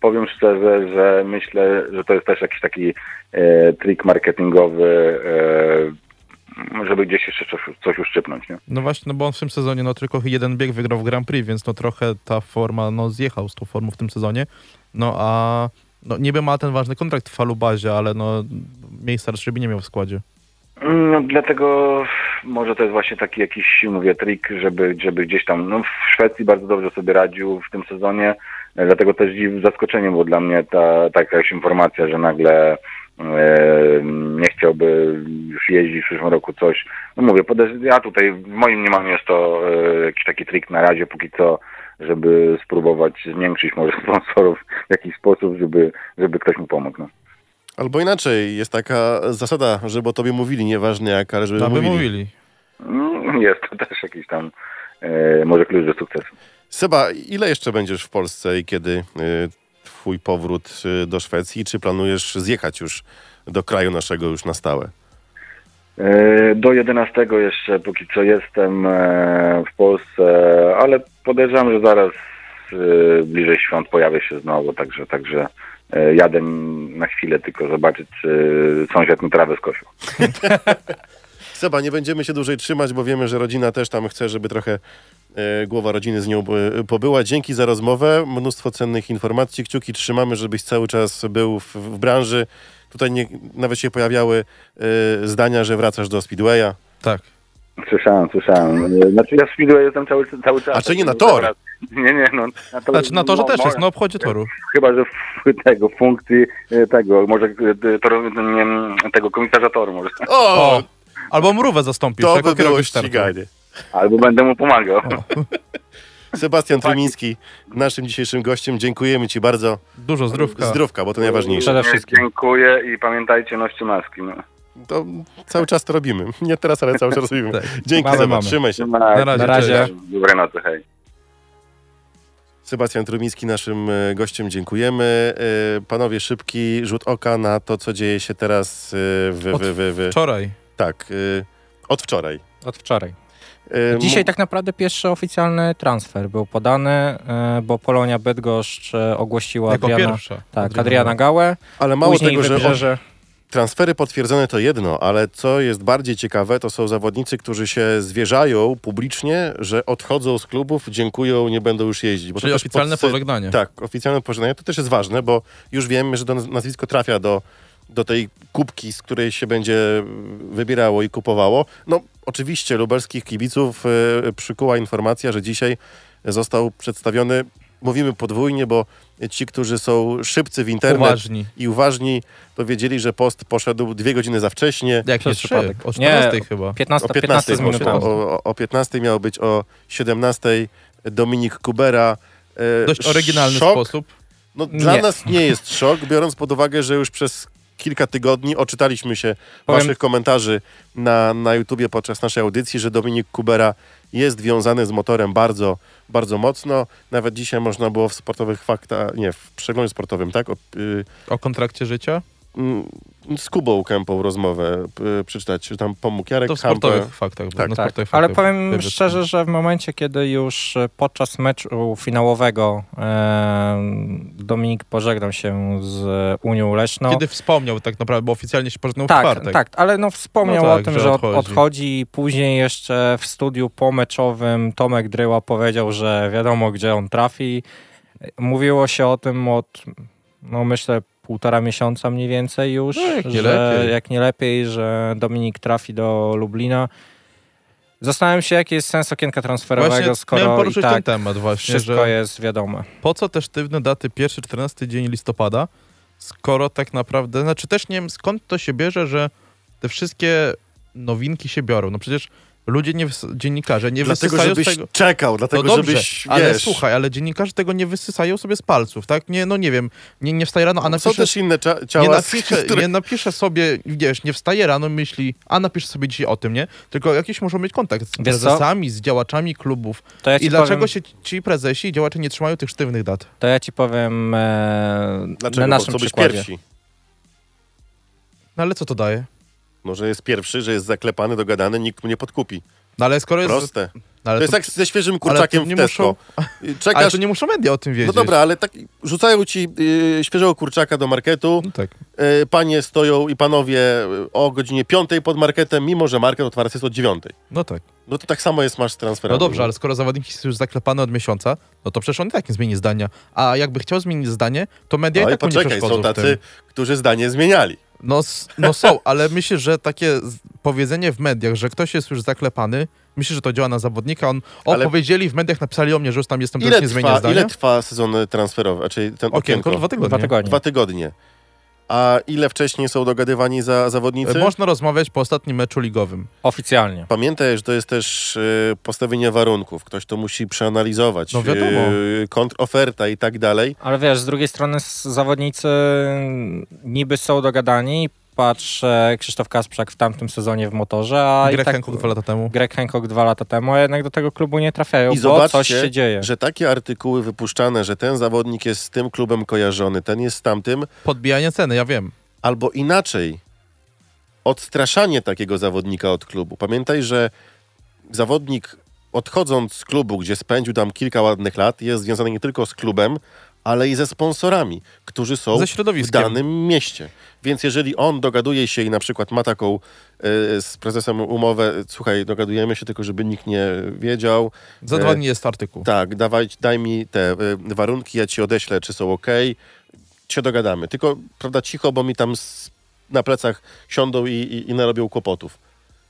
powiem szczerze, że myślę, że to jest też jakiś taki trik marketingowy, żeby gdzieś jeszcze coś, coś uszczypnąć, nie? No właśnie, no bo on w tym sezonie no tylko jeden bieg wygrał w Grand Prix, więc no trochę ta forma, no zjechał z tą formą w tym sezonie. No a no niby ma ten ważny kontrakt w Falubazie, ale no miejsca raczej nie miał w składzie. No, dlatego może to jest właśnie taki jakiś, mówię, trik, żeby, żeby gdzieś tam, no w Szwecji bardzo dobrze sobie radził w tym sezonie, dlatego też zaskoczeniem było dla mnie ta taka jakaś informacja, że nagle nie chciałby już jeździć w przyszłym roku coś. No mówię, ja tutaj w moim mniemaniu jest to e, jakiś taki trik na razie, póki co, żeby spróbować zwiększyć może *laughs* sponsorów w jakiś sposób, żeby, żeby ktoś mu pomógł. No. Albo inaczej, jest taka zasada, żeby o tobie mówili, nieważne jak, ale żeby by mówili. mówili. Mm, *laughs* Jest to też jakiś tam e, może klucz do sukcesu. Seba, ile jeszcze będziesz w Polsce i kiedy y, twój powrót y, do Szwecji? Czy planujesz zjechać już do kraju naszego już na stałe? E, Do 11 jeszcze póki co jestem e, w Polsce, ale podejrzewam, że zaraz e, bliżej świąt pojawię się znowu, także, także e, jadę na chwilę tylko zobaczyć, czy sąsiad mi trawę skosił. *laughs* Seba, nie będziemy się dłużej trzymać, bo wiemy, że rodzina też tam chce, żeby trochę głowa rodziny z nią e, pobyła. Dzięki za rozmowę, mnóstwo cennych informacji. Kciuki trzymamy, żebyś cały czas był w, w branży. Tutaj nie, nawet się pojawiały e, zdania, że wracasz do Speedwaya. Tak. Słyszałem, słyszałem. Znaczy ja w Speedway jestem cały, cały czas. A czy nie na tor? Nie, nie, no. Na to, Znaczy na torze no, też mo- jest, na obchodzie toru. Chyba, że w tego, w funkcji e, tego, może e, toru, tego komisarza toru może. O, O, albo mrówę zastąpisz, to jako by było kierownik startu. Albo będę mu pomagał. Sebastian *laughs* Trymiński, naszym dzisiejszym gościem. Dziękujemy Ci bardzo. Dużo zdrówka. Zdrówka, bo to najważniejsze. Przede wszystkim. Dziękuję i pamiętajcie, noście maski. No. To cały czas to robimy. Nie teraz, ale cały czas *laughs* robimy. Tak. Dzięki, Mamy, Seba. mamy. Trzymaj się. Na, Na razie. Na razie. Dobrej nocy, hej. Sebastian Trumiński, naszym e, gościem, dziękujemy. E, Panowie, szybki rzut oka na to, co dzieje się teraz e, w... W, w, w Wczoraj. tak, od wczoraj. Od wczoraj. E, Dzisiaj tak naprawdę pierwszy oficjalny transfer był podany, e, bo Polonia Bydgoszcz e, ogłosiła Jako Adriana, pierwsza. tak, Adriana Gałę. Ale mało Później tego, że transfery potwierdzone to jedno, ale co jest bardziej ciekawe, to są zawodnicy, którzy się zwierzają publicznie, że odchodzą z klubów, dziękują, nie będą już jeździć. Bo Czyli oficjalne pożegnanie. Tak, oficjalne pożegnanie. To też jest ważne, bo już wiemy, że to naz- nazwisko trafia do, do tej kubki, z której się będzie wybierało i kupowało. No, oczywiście lubelskich kibiców e, przykuła informacja, że dzisiaj został przedstawiony, mówimy podwójnie, bo ci, którzy są szybcy w internet Uważni. i uważni, to wiedzieli, że post poszedł dwie godziny za wcześnie. Jak nie trzy? przypadek. O Nie. 14 chyba. 15, O 15 15, z minutą. o, o, o 15 miało być o 17 Dominik Kubera. E, Dość oryginalny szok. sposób. No, dla Nie. nas nie jest szok, biorąc pod uwagę, że już przez kilka tygodni oczytaliśmy się Powiem- waszych komentarzy na, na YouTubie podczas naszej audycji, że Dominik Kubera jest wiązany z motorem bardzo, bardzo mocno. Nawet dzisiaj można było w sportowych faktach, nie, w przeglądzie sportowym, tak, o, y, O kontrakcie życia? Mm, z Kubą Kępą rozmowę przeczytać, że tam pomógł Jarek To w sportowych faktach. było, Tak, Tak, sportowych ale faktach powiem szczerze, że w momencie, kiedy już e, podczas meczu finałowego e, Dominik pożegnał się z Unią Leszno. Kiedy wspomniał tak naprawdę, bo oficjalnie się pożegnał w tak, czwartek. tak, ale no wspomniał No tak, o tym, że że, od- odchodzi. odchodzi. Później jeszcze w studiu pomeczowym Tomek Dryła powiedział, że wiadomo, gdzie on trafi. Mówiło się o tym od, no myślę, półtora miesiąca mniej więcej już, No, jak nie że jak nie lepiej, że Dominik trafi do Lublina. Zastanawiam się, jaki jest sens okienka transferowego, Właśnie skoro i tak ten temat właśnie, wszystko jest wiadome. po co te sztywne daty 1-14 dzień listopada, skoro tak naprawdę, znaczy też nie wiem skąd to się bierze, że te wszystkie nowinki się biorą. No przecież ludzie, nie dziennikarze nie Dlatego, wysysają żebyś z tego... czekał, dlatego, no dobrze, żebyś, ale wiesz... słuchaj, ale dziennikarze tego nie wysysają sobie z palców, tak? Nie, no nie wiem, nie, nie wstaje rano, a Są napisze, też inne nie, ciała, napisze, które... nie napisze sobie, wiesz, nie wstaje rano, myśli, a napisze sobie dzisiaj o tym, nie? Tylko jakiś muszą mieć kontakt z Wiesz co? prezesami, z działaczami klubów. To ja ci I dlaczego powiem, się ci prezesi i działacze nie trzymają tych sztywnych dat? to ja ci powiem e, Dlaczego? na Bo naszym być przykładzie. pierwsi. No ale co to daje? Może jest pierwszy, że jest zaklepany, dogadany, nikt mu nie podkupi. No ale skoro jest... Proste. No, to jest to, jak ze świeżym kurczakiem nie w Tesco. muszą, *laughs* Czekasz... ale to nie muszą media o tym wiedzieć. No dobra, ale tak rzucają ci y, świeżego kurczaka do marketu, No tak. y, panie stoją i panowie y, o godzinie 5 pod marketem, mimo że market otwarty jest od 9. No tak. No to tak samo jest masz z transferami. No dobrze, ale skoro zawodnik jest już zaklepany od miesiąca, no to przecież on i tak nie zmieni zdania. A jakby chciał zmienić zdanie, to media No i i tak mu nie poczekaj, są tacy, którzy zdanie zmieniali. No, no są, ale myślę, że takie powiedzenie w mediach, że ktoś jest już zaklepany, myślę, że to działa na zawodnika. On, o, Ale- powiedzieli w mediach, napisali o mnie, że już tam jestem, to Ile już nie zmienia trwa, zdania. ile trwa sezon transferowy, czyli ten Okienko, okienko? dwa tygodnie. Dwa tygodnie. Dwa tygodnie. A ile wcześniej są dogadywani za zawodnicy? E, Można rozmawiać po ostatnim meczu ligowym. Oficjalnie. Pamiętaj, że to jest też y, postawienie warunków. Ktoś to musi przeanalizować. No wiadomo. y, kontroferta i tak dalej. Ale wiesz, z drugiej strony zawodnicy niby są dogadani. Patrz, Krzysztof Kasprzak w tamtym sezonie w motorze, a Greg i tak... Hancock dwa lata temu. Greg Hancock dwa lata temu, a jednak do tego klubu nie trafiają, I bo zobaczcie, coś się dzieje. Że takie artykuły wypuszczane, że ten zawodnik jest z tym klubem kojarzony, ten jest z tamtym, Podbijanie ceny, ja wiem. albo inaczej, odstraszanie takiego zawodnika od klubu. Pamiętaj, że zawodnik odchodząc z klubu, gdzie spędził tam kilka ładnych lat, jest związany nie tylko z klubem, ale i ze sponsorami, którzy są w danym mieście. Więc jeżeli on dogaduje się i na przykład ma taką y, z prezesem umowę, słuchaj, dogadujemy się tylko, żeby nikt nie wiedział, Za E, dwa dni jest artykuł. tak, dawaj, daj mi te y, warunki, ja ci odeślę, czy są ok, się dogadamy. Tylko, prawda, cicho, bo mi tam s- na plecach siądą i, i, i narobią kłopotów.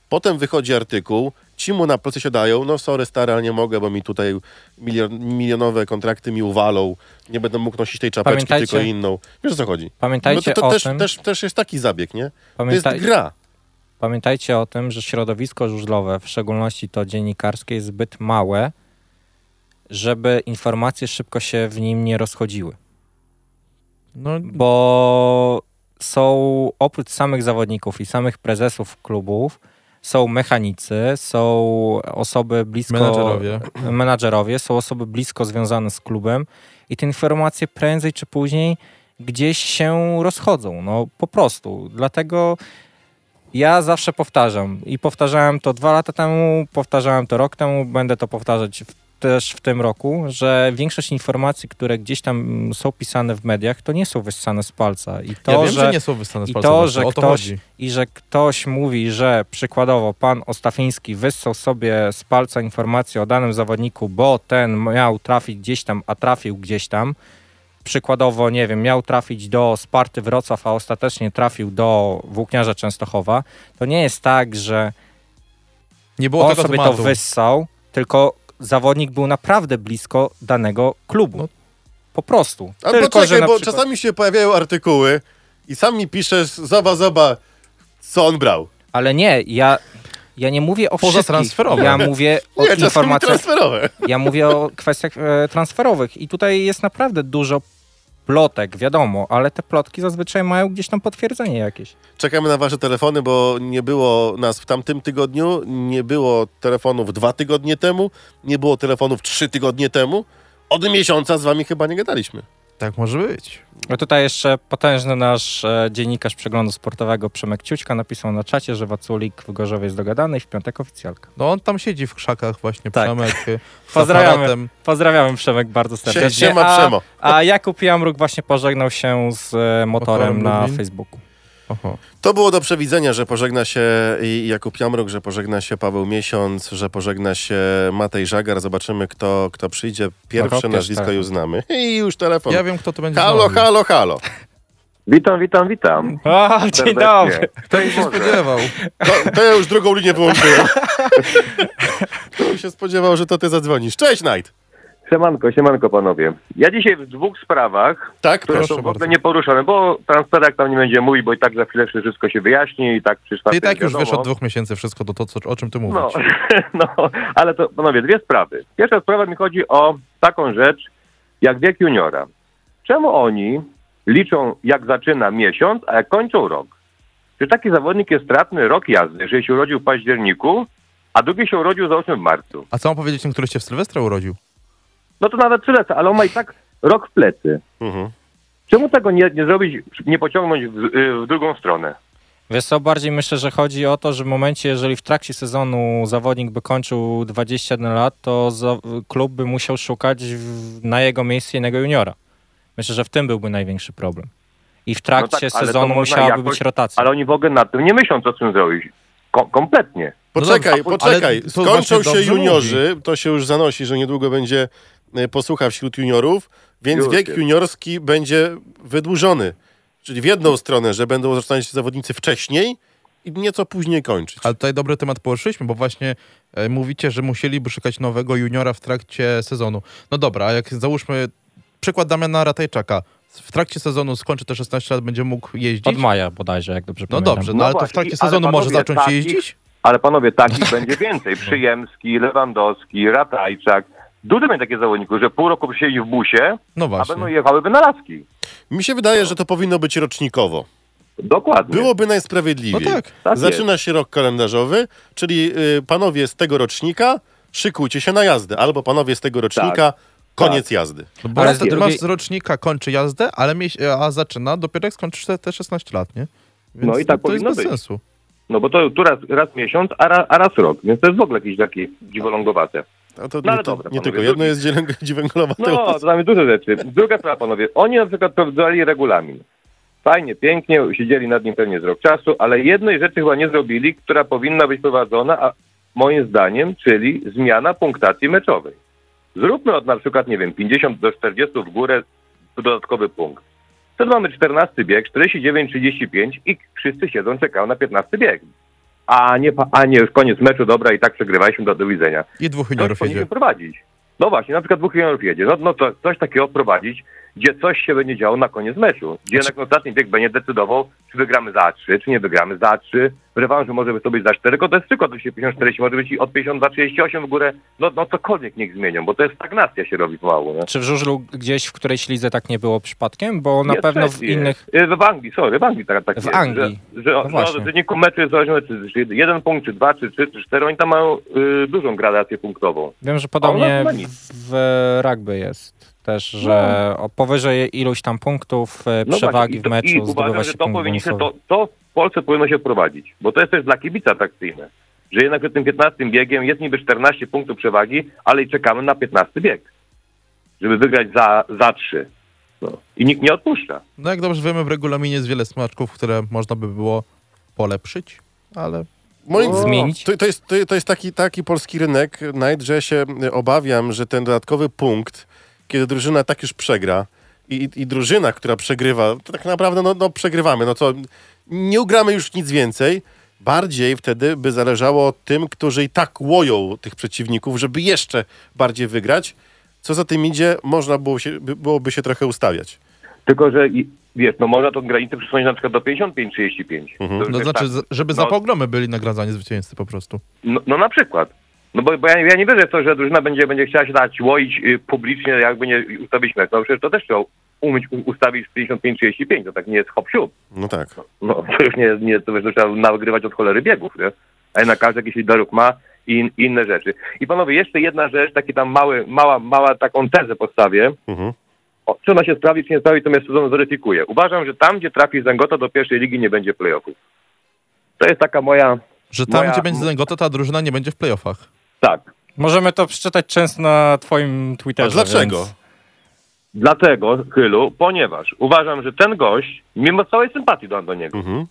Potem wychodzi artykuł, ci mu na plecy się dają, no sorry stary, ale nie mogę, bo mi tutaj milion, milionowe kontrakty mi uwalą, nie będę mógł nosić tej czapeczki, Pamiętajcie- tylko inną. Wiesz o co chodzi? Pamiętajcie no to, to o też, tym, też, też jest taki zabieg, nie? To pamiętaj, jest gra. pamiętajcie o tym, że środowisko żużlowe, w szczególności to dziennikarskie, jest zbyt małe, żeby informacje szybko się w nim nie rozchodziły. No, bo są oprócz samych zawodników i samych prezesów klubów, są mechanicy, są osoby blisko. Menadżerowie. menadżerowie, są osoby blisko związane z klubem i te informacje prędzej czy później gdzieś się rozchodzą. No po prostu. Dlatego ja zawsze powtarzam i powtarzałem to dwa lata temu, powtarzałem to rok temu, będę to powtarzać w, też w tym roku, że większość informacji, które gdzieś tam są pisane w mediach, to nie są wyssane z palca. I to, ja wiem, że, że, nie są wyssane z i palca, to, właśnie, że to ktoś- chodzi. i że ktoś mówi, że przykładowo pan Ostafiński wyssał sobie z palca informację o danym zawodniku, bo ten miał trafić gdzieś tam, a trafił gdzieś tam. Przykładowo, nie wiem, miał trafić do Sparty Wrocław, a ostatecznie trafił do Włókniarza Częstochowa. To nie jest tak, że Nie było on tego sobie tematu. to wyssał, tylko zawodnik był naprawdę blisko danego klubu. No. Po prostu. A tylko, poczekaj, że bo przykład... czasami się pojawiają artykuły i sam mi piszesz, zoba, zoba, co on brał. Ale nie, ja, ja nie mówię o Poza wszystkich. transferowe. Ja mówię *laughs* o Nie, informacjach transferowe. Ja mówię o kwestiach e, transferowych i tutaj jest naprawdę dużo plotek, wiadomo, ale te plotki zazwyczaj mają gdzieś tam potwierdzenie jakieś. Czekamy na wasze telefony, bo nie było nas w tamtym tygodniu, nie było telefonów dwa tygodnie temu, nie było telefonów trzy tygodnie temu. Od miesiąca z wami chyba nie gadaliśmy. Tak może być. No tutaj jeszcze potężny nasz e, dziennikarz przeglądu sportowego Przemek Ciućka napisał na czacie, że Waculik w Gorzowie jest dogadany i w piątek oficjalka. No on tam siedzi w krzakach właśnie, Tak. Przemek, y, *laughs* Pozdrawiamy. Pozdrawiamy Przemek bardzo serdecznie. Siema a, Przemo. a Jakub Jamruk właśnie pożegnał się z e, motorem Motorem na Lublin. Facebooku. Oho. To było do przewidzenia, że pożegna się Jakub Jamruk, że pożegna się Paweł Miesiąc, że pożegna się Matej Żagar. Zobaczymy, kto, kto przyjdzie. Pierwsze Chociaż nazwisko tak. już znamy. *laughs* I już telefon. Ja wiem, kto to będzie Halo, znowu. halo, halo. Witam, witam, witam. O, dzień dobry. Kto się spodziewał? To, to ja już drugą linię wyłączyłem. *laughs* Kto by się spodziewał, że to ty zadzwonisz. Cześć, Knight. Siemanko, siemanko panowie. Ja dzisiaj w dwóch sprawach, Tak, które są w ogóle nieporuszone, bo transferak tam nie będzie mój, bo i tak za chwilę wszystko się wyjaśni i tak przy Ty i tak już wiadomo. wiesz od dwóch miesięcy wszystko to, to co, o czym ty mówisz. No, *laughs* no, ale to panowie, dwie sprawy. Pierwsza sprawa mi chodzi o taką rzecz, jak wiek juniora. Czemu oni liczą, jak zaczyna miesiąc, a jak kończą rok? Czy taki zawodnik jest stratny rok jazdy, jeżeli się urodził w październiku, a drugi się urodził załóżmy w marcu? A co mam powiedzieć tym, który się w Sylwestra urodził? No to nawet przylecę, ale on ma i tak rok w plecy. Mhm. Czemu tego nie, nie zrobić, nie pociągnąć w, y, w drugą stronę? Wiesz co, bardziej myślę, że chodzi o to, że w momencie, jeżeli w trakcie sezonu zawodnik by kończył 21 lat, to za, klub by musiał szukać w, na jego miejsce innego juniora. Myślę, że w tym byłby największy problem. I w trakcie No tak, sezonu musiałaby jakoś- być rotacja. Ale oni w ogóle nad tym nie myślą, co z tym zrobić. Ko- kompletnie. Poczekaj, No dobrze, poczekaj. Skończą się juniorzy, to się już zanosi, że niedługo będzie posłucha wśród juniorów, więc Już wiek jest. juniorski będzie wydłużony. Czyli w jedną stronę, że będą zaczynać się zawodnicy wcześniej i nieco później kończyć. Ale tutaj dobry temat poruszyliśmy, bo właśnie e, mówicie, że musieliby szukać nowego juniora w trakcie sezonu. No dobra, a jak załóżmy przykład Damiana Ratajczaka. W trakcie sezonu skończy te 16 lat, będzie mógł jeździć. Od maja bodajże, jak dobrze No pamiętam. dobrze, no, No ale to w właśnie, trakcie sezonu może panowie, zacząć takich- jeździć? Ale panowie, takich *laughs* będzie więcej. Przyjemski, Lewandowski, Ratajczak. Dużo będzie takich zawodników, że pół roku siedzi w busie, No a będą jechały wynalazki. Mi się wydaje, że to powinno być rocznikowo. Dokładnie. Byłoby No najsprawiedliwiej. tak. Tak Zaczyna się rok kalendarzowy, czyli y, panowie z tego rocznika szykujcie się na jazdę, albo panowie z tego rocznika koniec jazdy. No bo Ale raz z rocznika kończy jazdę, ale a zaczyna dopiero jak skończysz te, te 16 lat, nie? Więc No i tak to jest powinno bez być. sensu. No bo to tu raz, raz miesiąc, a, ra, a raz rok. Więc to jest w ogóle jakieś takie dziwolągowate. A to No nie, ale to, dobra, nie tylko jedno jest *laughs* dziwęglowate. No, to jest dużo rzeczy. Druga sprawa, panowie. Oni na przykład wprowadzali regulamin. Fajnie, pięknie, siedzieli nad nim pewnie z rok czasu, ale jednej rzeczy chyba nie zrobili, która powinna być prowadzona, a moim zdaniem, czyli zmiana punktacji meczowej. Zróbmy od na przykład, nie wiem, 50 do 40 w górę dodatkowy punkt. Wtedy mamy 14 bieg, 49-35 i wszyscy siedzą, czekają na 15 bieg. A nie, a nie już koniec meczu, dobra, i tak przegrywaliśmy, do, do widzenia. I dwóch juniorów jedzie. prowadzić. No właśnie, na przykład dwóch juniorów jedzie. No, no to coś takiego prowadzić, gdzie coś się będzie działo na koniec meczu. Gdzie jednak ostatni bieg będzie decydował, czy wygramy za A3, czy nie wygramy za A3. W rewanżu może to być za 4, tylko to jest to się 50-40 może być i od 52-38 w górę. No, no cokolwiek niech zmienią, bo to jest stagnacja się robi pomału. Nie? Czy w żużlu gdzieś w którejś lidze tak nie było przypadkiem? Bo na Jest pewno w innych... Y, W Anglii, sorry, w Anglii tak, tak W jest. Anglii. Że, że, No właśnie. od wyniku meczu jest zależne, czy, czy jeden punkt, czy dwa, czy trzy, czy cztery, oni tam mają y, dużą gradację punktową. Wiem, że podobnie nie w, w rugby jest też, że o powyżej iluś tam punktów e, No przewagi właśnie, w meczu I uważam, się że to bonusowy. to, to w Polsce powinno się wprowadzić, bo to jest też dla kibica atrakcyjne. Że jednak przed tym 15 biegiem jest niby 14 punktów przewagi, ale i czekamy na 15 bieg, żeby wygrać za, za 3. No. I nikt nie odpuszcza. No jak dobrze wiemy, w regulaminie jest wiele smaczków, które można by było polepszyć, ale Moim. Zmienić? To, to jest, to, to jest taki, taki polski rynek, Night, że ja się obawiam, że ten dodatkowy punkt, kiedy drużyna tak już przegra i, i, i drużyna, która przegrywa, to tak naprawdę no, no przegrywamy, no co, nie ugramy już nic więcej. Bardziej wtedy by zależało tym, którzy i tak łoją tych przeciwników, żeby jeszcze bardziej wygrać. Co za tym idzie, można było się, by- byłoby się trochę ustawiać. Tylko, że wiesz, no można tą granicę przesunąć na przykład do 55-35. Mhm. No, jest znaczy, tak. żeby No. za pogromy byli nagradzani zwycięzcy po prostu. No, no na przykład. No bo, bo ja, ja nie wierzę w to, że drużyna będzie, będzie chciała się dać łoić y, publicznie, jakby nie ustawić mecz. No przecież to też trzeba umieć ustawić 55-35, to tak nie jest hop siup. No tak. No *laughs* to już nie, nie to to trzeba nagrywać od cholery biegów, nie? A na każdy jakiś dorób ma i in, inne rzeczy. I panowie, jeszcze jedna rzecz, taki tam mały, mała, mała taką tezę postawię. Mhm. O, czy ona się sprawi, czy nie sprawi, to mnie sezon zweryfikuje. Uważam, że tam, gdzie trafi Zangota do pierwszej ligi, nie będzie playoffów. To jest taka moja... Że tam, Moja- gdzie będzie Zengota, ta drużyna nie będzie w playoffach. Tak. Możemy to przeczytać często na twoim A Twitterze. dlaczego? Więc... Dlatego, Chylu, ponieważ uważam, że ten gość, mimo całej sympatii do, do niego, Mhm.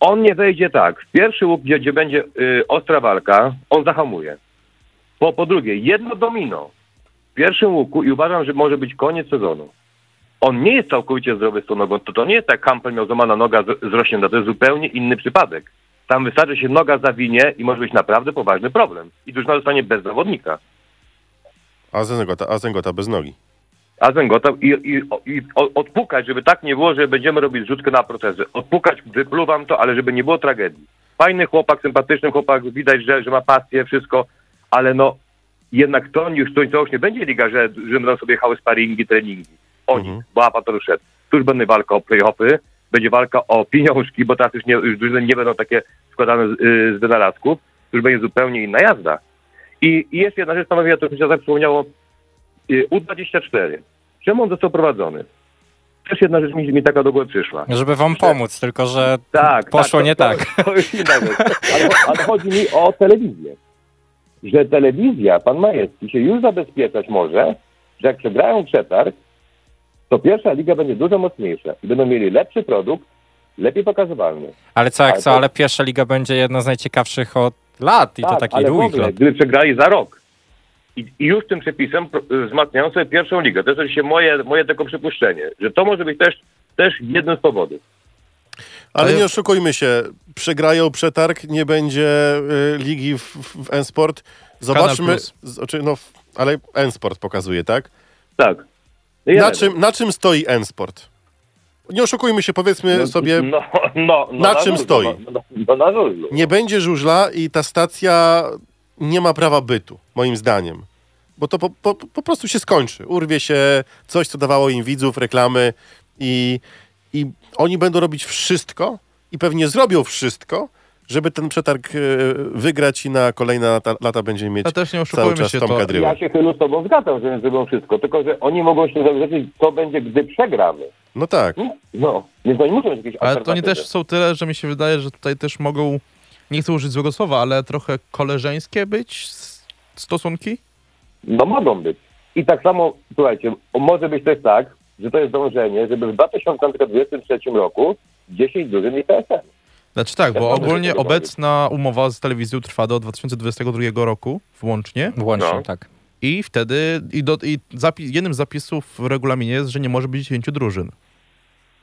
on nie wejdzie tak. W pierwszy łuk, gdzie, gdzie będzie y, ostra walka, on zahamuje. Po, po drugie, jedno domino w pierwszym łuku i uważam, że może być koniec sezonu. On nie jest całkowicie zdrowy z tą nogą. To, to nie jest tak, Campbell miał złamana noga z- zrośnięta. To jest zupełnie inny przypadek. Tam wystarczy się noga zawinie i może być naprawdę poważny problem. I drużyna zostanie bez zawodnika. A Zengota, a Zengota bez nogi. A Zengota i, i, i o- odpukać, żeby tak nie było, że będziemy robić zrzutkę na protezy. Odpukać, wypluwam to, ale żeby nie było tragedii. Fajny chłopak, sympatyczny chłopak, widać, że, że ma pasję, wszystko, ale no jednak to już to, to już nie będzie liga, że, że będą sobie jechały sparingi, treningi. Oni, Mhm. bo APA to już szedł. Tu już będzie walka o play-offy, będzie walka o pieniążki, bo teraz już, nie, już nie będą takie składane z, y, z wynalazków, to już będzie zupełnie inna jazda. I, i jeszcze jedna rzecz, panowie, to mi się przypomniało, Y, U24. Czemu on został prowadzony? Też jedna rzecz mi, mi taka do głowy przyszła. Żeby wam pomóc, tylko że Tak, poszło tak, nie to, tak. To, to. Ale, ale chodzi mi o telewizję. Że telewizja, pan Majewski, się już zabezpieczać może, że jak przegrają przetarg, to pierwsza liga będzie dużo mocniejsza i będą mieli lepszy produkt, lepiej pokazywalny. Ale co jak Ale co, to- ale pierwsza liga będzie jedna z najciekawszych od lat i to tak, takich ale w długich ogóle, lat. gdyby przegrali za rok i, już tym przepisem y, wzmacniają sobie pierwszą ligę. To jest oczywiście moje, moje tylko przypuszczenie, że to może być też, też jednym z powodów. Ale nie oszukujmy się, przegrają przetarg, nie będzie y, ligi w, w, N-Sport. Zobaczmy, znaczy, no, ale N-Sport pokazuje, tak? Tak. No ja Na czym, na czym stoi N-Sport? Nie oszukujmy się, powiedzmy No, sobie, No, no, no, na czym żużlu, stoi? No, no, no na żużlu. nie będzie żużla i ta stacja nie ma prawa bytu, moim zdaniem. Bo to po, po, po prostu się skończy. Urwie się coś, co dawało im widzów, reklamy i, i oni będą robić wszystko i pewnie zrobią wszystko, żeby ten przetarg e, wygrać i na kolejne lata, lata będziemy mieć nie cały czas się, Tomka to, Dryła. Ja się chylu z tobą zgadzam, że zrobią wszystko, tylko że oni mogą się zawrzeć, co będzie, gdy przegramy. No tak. No, więc oni muszą mieć jakieś ale to nie alternatywy. też są tyle, że mi się wydaje, że tutaj też mogą, nie chcę użyć złego słowa, ale trochę koleżeńskie być stosunki? No mogą być. I tak samo, słuchajcie, może być też tak, że to jest dążenie, żeby w 2023 roku 10 drużyn i PSN. Znaczy tak, bo Ja mogę ogólnie obecna umowa z telewizją trwa do 2022 roku włącznie Włącznie, No. tak. i wtedy i, do, i zapi- jednym z zapisów w regulaminie jest, że nie może być 10 drużyn.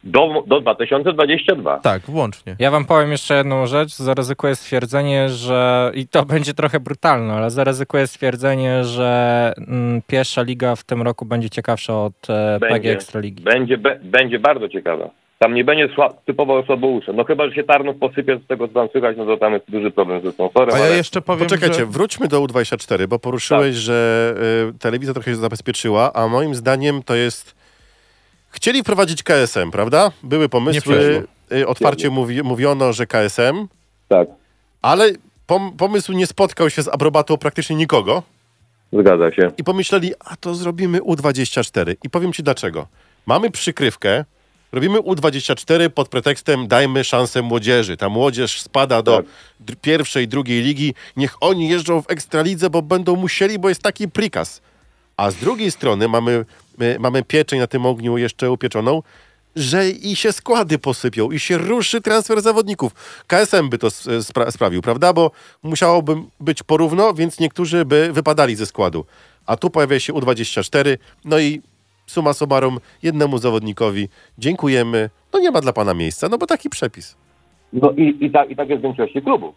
Do, do 2022. Tak, włącznie. Ja wam powiem jeszcze jedną rzecz. Zaryzykuję stwierdzenie, że i to *laughs* będzie trochę brutalne, ale zaryzykuję stwierdzenie, że mm, pierwsza liga w tym roku będzie ciekawsza od e, PG Będzie. Ekstraligi. Będzie, be, będzie bardzo ciekawa. Tam nie będzie sła, typowo słabousze. No chyba, że się Tarnów posypie z tego, co tam słychać, no to tam jest duży problem ze sponsorem. A ja ale... jeszcze powiem, Poczekajcie, że... wróćmy do U24, bo poruszyłeś, Tak. że y, telewizja trochę się zabezpieczyła, a moim zdaniem to jest... Chcieli wprowadzić KSM, prawda? Były pomysły, y, otwarcie mówi, mówiono, że KSM, Tak, ale pom, pomysł nie spotkał się z aprobatą praktycznie nikogo zgadza się. i pomyśleli, a to zrobimy U24. I powiem ci dlaczego. Mamy przykrywkę, robimy U24 pod pretekstem dajmy szansę młodzieży. Ta młodzież spada do Tak. pierwszej, drugiej ligi. Niech oni jeżdżą w Ekstralidze, bo będą musieli, bo jest taki prikaz. A z drugiej strony mamy, my, mamy pieczeń na tym ogniu jeszcze upieczoną, że i się składy posypią, i się ruszy transfer zawodników. KSM by to s- spra- sprawił, prawda? Bo musiałoby być porówno, więc niektórzy by wypadali ze składu. A tu pojawia się U24, no i summa summarum jednemu zawodnikowi dziękujemy. No nie ma dla pana miejsca, no bo taki przepis. No i, i, tak, i tak jest w większości klubów.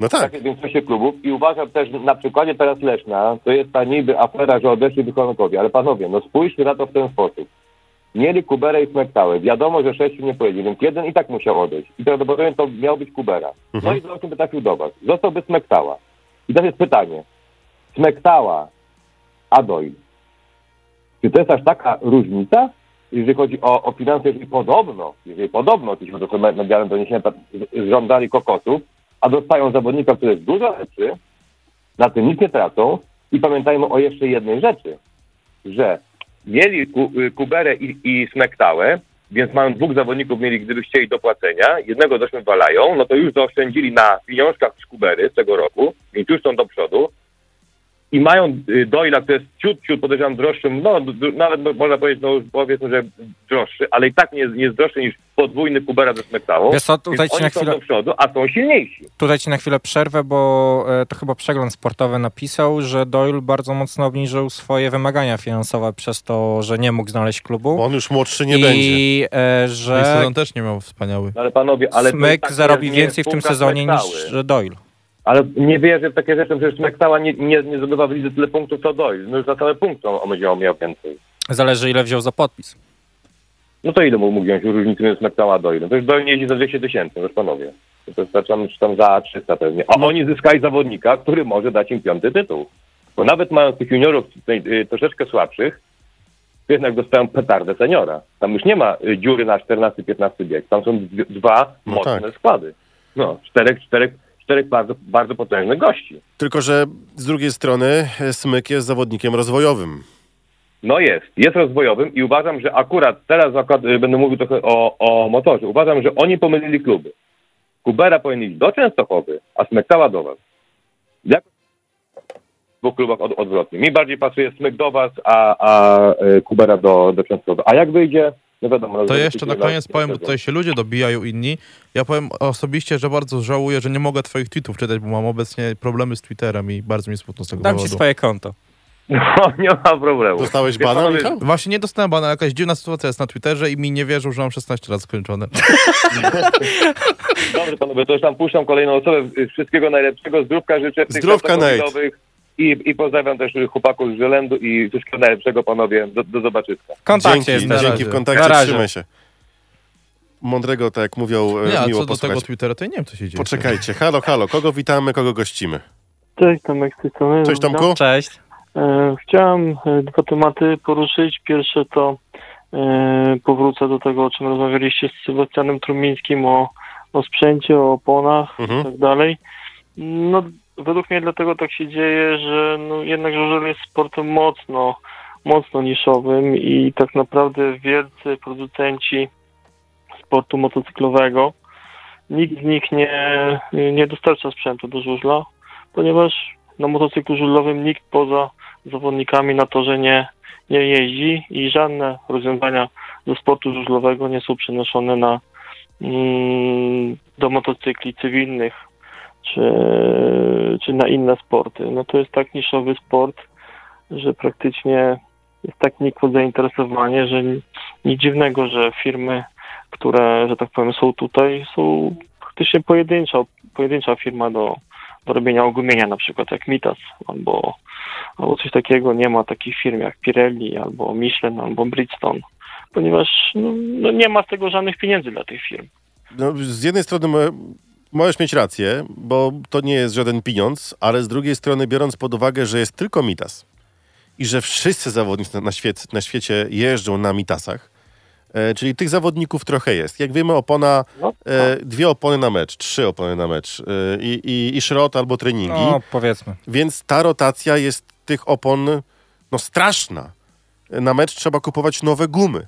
No Tak tak. większości klubów i uważam też na przykładzie teraz Leszna, to jest ta niby afera, że odeszli wykonawkowie, ale panowie, no spójrzcie na to w ten sposób. Mieli Kuberę i Smektałę. Wiadomo, że sześciu nie pojedzie, więc jeden i tak musiał odejść. I prawdopodobnie to miał być Kubera. No Mhm. i właśnie by trafił do was. Zostałby Smektała. I teraz jest pytanie. Smektała, a Doyle. Czy to jest aż taka różnica, jeżeli chodzi o, o finanse, jeżeli podobno, jeżeli podobno, oczywiście to są medialne doniesienia, żądali kokosów, a dostają zawodnika, który jest dużo lepszy, na tym nic nie tracą i pamiętajmy o jeszcze jednej rzeczy, że mieli ku, Kuberę i, i Smektałę, więc mają dwóch zawodników mieli, gdyby chcieli do płacenia, jednego walają, no to już zaoszczędzili na pieniążkach z Kubery z tego roku, więc już są do przodu i mają y, Doyla, który jest ciut, ciut podejrzewam droższym, no nawet mo- można powiedzieć, no powiedzmy, że droższy, ale i tak nie jest, nie jest droższy niż podwójny Kubera ze Smektałą. Wiesz co, tutaj Więc ci na są chwilę... do przodu, a są silniejsi. Tutaj ci na chwilę przerwę, bo e, to chyba przegląd sportowy napisał, że Doyle bardzo mocno obniżył swoje wymagania finansowe przez to, że nie mógł znaleźć klubu. Bo on już młodszy nie I będzie. e, No i że sezon też nie miał wspaniały. Ale panowie, ale... i Smyk tak więcej w tym sezonie niż. Doyle. Ale nie wierzę w takie rzeczy, że Smektała nie, nie, nie zdobywa w lidze tyle punktów, co Doyle. No już za całe punkty on będzie miał więcej. Zależy ile wziął za podpis. No to ile mógł mógł wziąć różnicy między Smektała a Doyle? No to już Doyle nie jeździ za 200 tysięcy, już panowie. To jest tam, czy tam za 300 pewnie. A oni zyskali zawodnika, który może dać im piąty tytuł. Bo nawet mając tych juniorów tutaj, y, troszeczkę słabszych, to jednak dostają petardę seniora. Tam już nie ma y, dziury na 14-15 bieg. Tam są dwa No mocne tak. składy. No, czterech, czterech, czterech bardzo, bardzo potężnych gości. Tylko, że z drugiej strony e, Smyk jest zawodnikiem rozwojowym. No jest, jest rozwojowym i uważam, że akurat teraz akurat y, będę mówił trochę o, o motorze. Uważam, że oni pomylili kluby. Kubera powinien iść do Częstochowy, a Smektała do was. Jak w dwóch klubach od, odwrotnie. Mi bardziej pasuje Smyk do was, a, a Kubera do, do Częstochowy. A jak wyjdzie, no wiadomo. To jeszcze na koniec powiem, bo tutaj się ludzie dobijają inni. Ja powiem osobiście, że bardzo żałuję, że nie mogę twoich tweetów czytać, bo mam obecnie problemy z Twitterem i bardzo mi smutno z tego Dam ci powodu. swoje konto. *laughs* No, nie ma problemu. Dostałeś bana, panowie? Właśnie nie dostałem bana, jakaś dziwna sytuacja jest na Twitterze i mi nie wierzą, że mam 16 lat skończone. *laughs* Dobrze panowie, to już tam puszczam kolejną osobę. Wszystkiego najlepszego. Zdrówka życzę. w tych Zdrówka, czasach Nate. I, I pozdrawiam też chłopaków z Żelendu i wszystkiego najlepszego panowie. Do, do zobaczyska. W kontakcie Dzięki, dzięki razie. w Na kontakcie, razie. trzymaj się. Mądrego, tak jak mówią, e, Nie, miło co do posłuchać. tego Twittera, to nie wiem, co się dzieje. Poczekajcie, halo, halo, kogo witamy, kogo gościmy? Cześć, Tomek z tej strony. Cześć. Tomku. Cześć. E, Chciałem e, dwa tematy poruszyć. Pierwsze to e, powrócę do tego, o czym rozmawialiście z Sebastianem Trumińskim, o, o sprzęcie, o oponach i Mhm. tak dalej. No, według mnie dlatego tak się dzieje, że no, jednak żużel jest sportem mocno, mocno niszowym i tak naprawdę wielcy producenci sportu motocyklowego, nikt z nich nie, nie dostarcza sprzętu do żużla, ponieważ na motocyklu żużlowym nikt poza zawodnikami na torze nie, nie jeździ i żadne rozwiązania ze sportu żużlowego nie są przenoszone na, mm, do motocykli cywilnych czy, czy na inne sporty. No to jest tak niszowy sport, że praktycznie jest tak nikłe zainteresowanie, że ni- nic dziwnego, że firmy które, że tak powiem, są tutaj, są praktycznie pojedyncza, pojedyncza firma do, do robienia ogumienia, na przykład jak Mitas albo, albo coś takiego. Nie ma takich firm jak Pirelli albo Michelin albo Bridgestone, ponieważ no, no nie ma z tego żadnych pieniędzy dla tych firm. No, z jednej strony możesz mieć rację, bo to nie jest żaden pieniądz, ale z drugiej strony biorąc pod uwagę, że jest tylko Mitas i że wszyscy zawodnicy na, na, świecie, na świecie jeżdżą na Mitasach, e, czyli tych zawodników trochę jest. Jak wiemy, opona, No, e, dwie opony na mecz, trzy opony na mecz e, i, i, i szrot albo treningi, No, powiedzmy. więc ta rotacja jest tych opon no straszna. Na mecz trzeba kupować nowe gumy.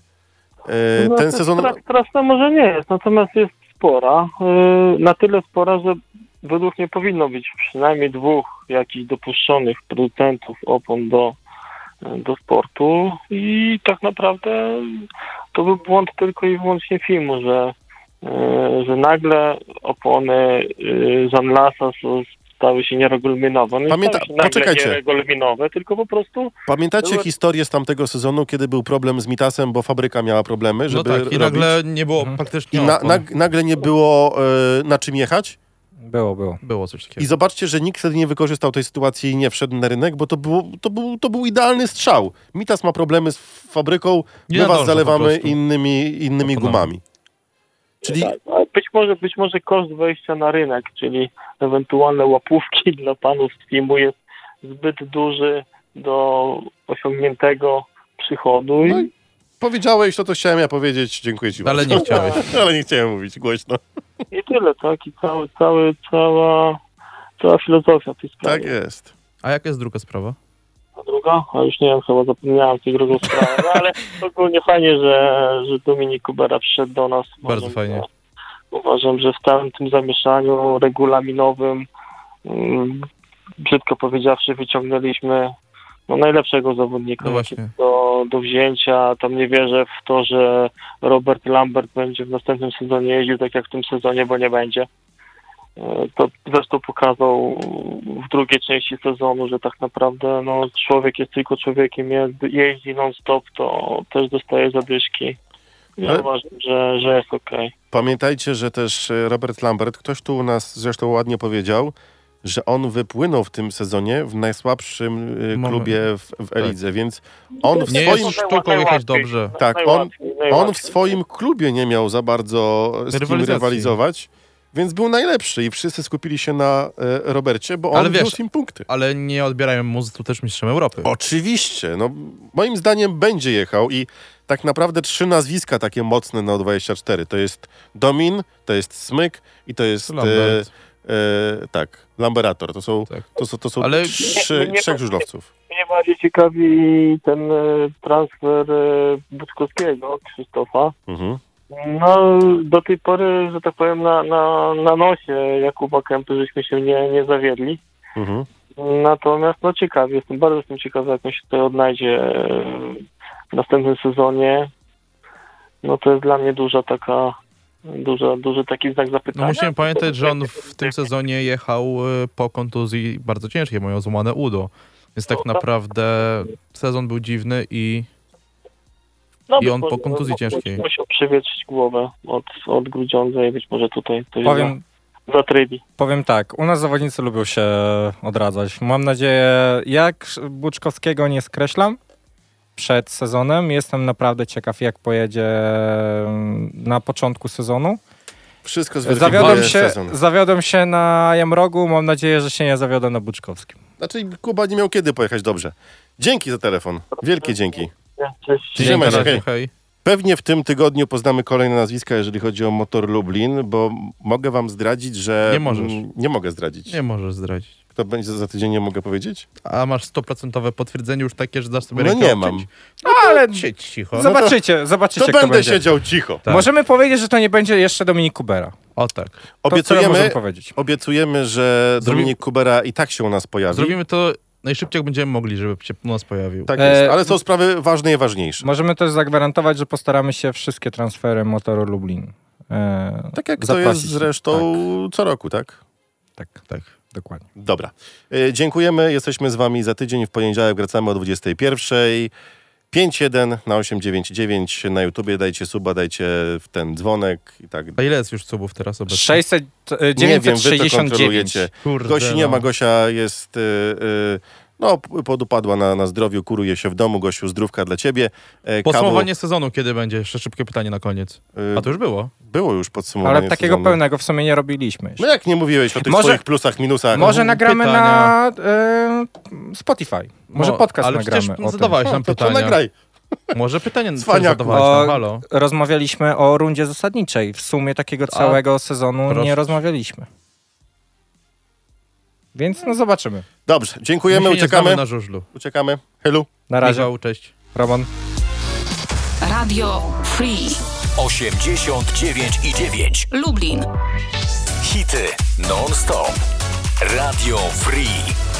E, No, ten sezon... stra- Straszna może nie jest, natomiast jest spora. Yy, na tyle spora, że według mnie powinno być przynajmniej dwóch jakichś dopuszczonych producentów opon do, do sportu i tak naprawdę to był błąd tylko i wyłącznie filmu, że, yy, że nagle opony yy, Zanlasa są stały się nieregulaminowe. No i Pamięta- stały się nagle poczekajcie. nieregulaminowe, tylko po prostu Pamiętacie Były- historię z tamtego sezonu, kiedy był problem z Mitasem, bo fabryka miała problemy, No żeby tak, i robić... nagle nie było Mhm. praktycznie I na, nag- nagle nie było e, na czym jechać. Było, było. Było coś takiego. I zobaczcie, że nikt wtedy nie wykorzystał tej sytuacji i nie wszedł na rynek, bo to, było, to, był, to był idealny strzał. Mitas ma problemy z fabryką, Nie my was zalewamy innymi, innymi gumami. Czyli Tak, a być może, być może koszt wejścia na rynek, czyli ewentualne łapówki *laughs* dla panów z filmu jest zbyt duży do osiągniętego przychodu. No I i powiedziałeś to, co chciałem ja powiedzieć. Dziękuję ci Ale bardzo. nie chciałeś. *laughs* Ale nie chciałem mówić głośno. i tyle, tak? I cały, cały, cała, cała filozofia tej sprawy. Tak jest. A jaka jest druga sprawa? Druga? A już nie wiem, chyba zapomniałem tej drugą sprawę, no, ale ogólnie fajnie, że, że Dominik Kubera przyszedł do nas. Bardzo Uważam, fajnie. że- Uważam, że w całym tym zamieszaniu regulaminowym, mm, brzydko powiedziawszy, wyciągnęliśmy no, najlepszego zawodnika No do, do wzięcia. Tam nie wierzę w to, że Robert Lambert będzie w następnym sezonie jeździł tak jak w tym sezonie, bo nie będzie. E, To zresztą pokazał w drugiej części sezonu, że tak naprawdę no, człowiek jest tylko człowiekiem, je- jeździ non-stop, to też dostaje zadyszki. Ja Ale- uważam, że, że jest okej. Pamiętajcie, że też e, Robert Lambert, ktoś tu u nas zresztą ładnie powiedział, że on wypłynął w tym sezonie w najsłabszym e, Moment. klubie w, w Elidze, więc on w Nie swoim, jest sztuką jechać dobrze. Tak, on- on w swoim klubie nie miał za bardzo z kim rywalizować, więc był najlepszy i wszyscy skupili się na e, Robercie, bo on wiesz- im punkty. Ale nie odbierają mu tu też mistrzem Europy. Oczywiście, no moim zdaniem będzie jechał i tak naprawdę trzy nazwiska takie mocne na 24. To jest Domin, to jest Smyk i to jest e, Lambert. e, tak, Lamberator. To są, Tak. to, są- to są Ale- trzy, Nie- nie- trzech żużlowców. Mnie bardziej ciekawi ten e, transfer e, Buczkowskiego, Krzysztofa. Mhm. No, do tej pory, że tak powiem, na, na, na nosie Jakuba Kępy żeśmy się nie, nie zawiedli. Mhm. Natomiast, no ciekawy jestem, bardzo jestem ciekawy, jak on się tutaj odnajdzie e, w następnym sezonie. No to jest dla mnie duża taka, duża, duży taki znak No zapytania. musimy pamiętać, że on w tym sezonie jechał e, po kontuzji bardzo ciężkiej, mają złamane udo. Więc tak No, tak. naprawdę sezon był dziwny i No, i on po kontuzji no, ciężkiej. Musiał przewietrzyć głowę od, od grudziądza i być może tutaj to Powiem, zatrybi. powiem tak, u nas zawodnicy lubią się odradzać. Mam nadzieję, jak Buczkowskiego nie skreślam przed sezonem, jestem naprawdę ciekaw, jak pojedzie mm, na początku sezonu. Wszystko Zawiodłem się, sezon. zawiodłem się na Jamrogu, mam nadzieję, że się nie zawiodę na Buczkowskim. Znaczy Kuba nie miał kiedy pojechać dobrze. Dzięki za telefon. Wielkie dzięki. Nie, Cześć. Na razie, hej. Pewnie w tym tygodniu poznamy kolejne nazwiska, jeżeli chodzi o Motor Lublin, bo mogę wam zdradzić, że... Nie możesz. Nie mogę zdradzić. Nie możesz zdradzić. Kto będzie za, tydzień, nie mogę powiedzieć? A masz 100% potwierdzenie już takie, że dasz sobie No rękę nie mam. No, ale Siedź cicho. zobaczycie, zobaczycie, To kto będę będzie. siedział cicho. Tak. Możemy powiedzieć, że to nie będzie jeszcze Dominik Kubera. O tak. To Obiecujemy, powiedzieć. obiecujemy, że Zrobi- Dominik Kubera i tak się u nas pojawi. Zrobimy to najszybciej, jak będziemy mogli, żeby się u nas pojawił. Tak jest, E, ale są sprawy ważne i ważniejsze. Możemy też zagwarantować, że postaramy się wszystkie transfery Motoru Lublin e, Tak jak to jest zresztą co roku, tak? Tak, tak, Tak. dokładnie. Dobra. E, Dziękujemy. Jesteśmy z wami za tydzień. W poniedziałek wracamy o 21.00. 51 na 899 na YouTubie, dajcie suba, dajcie w ten dzwonek i tak. A ile jest już subów teraz obecnie? 600, e, Nie wiem, wy to 969. kontrolujecie. Kurde, Gosi nie no. ma, Gosia jest... y, y, no, podupadła na, na zdrowiu, kuruje się w domu. Gosiu, zdrówka dla ciebie. E, Podsumowanie sezonu kiedy będzie? Jeszcze szybkie pytanie na koniec. Y, A to już było. Było już podsumowanie Ale takiego sezonu. pełnego w sumie nie robiliśmy. jeszcze. No jak nie mówiłeś o tych Może- swoich plusach, minusach? Może nagramy pytania. na e, Spotify. Może No, podcast ale nagramy przecież o tym. zadawałeś nam to, to pytania. nagraj. Może pytanie *laughs* zadawałeś halo. Rozmawialiśmy o rundzie zasadniczej. W sumie takiego całego sezonu proszę. nie rozmawialiśmy. Więc no zobaczymy. Dobrze, dziękujemy, My uciekamy. na żużlu. Uciekamy. Helu. Na razie. Michał, cześć. Roman. Radio Free 89 i 9. Lublin. Hity non-stop. Radio Free.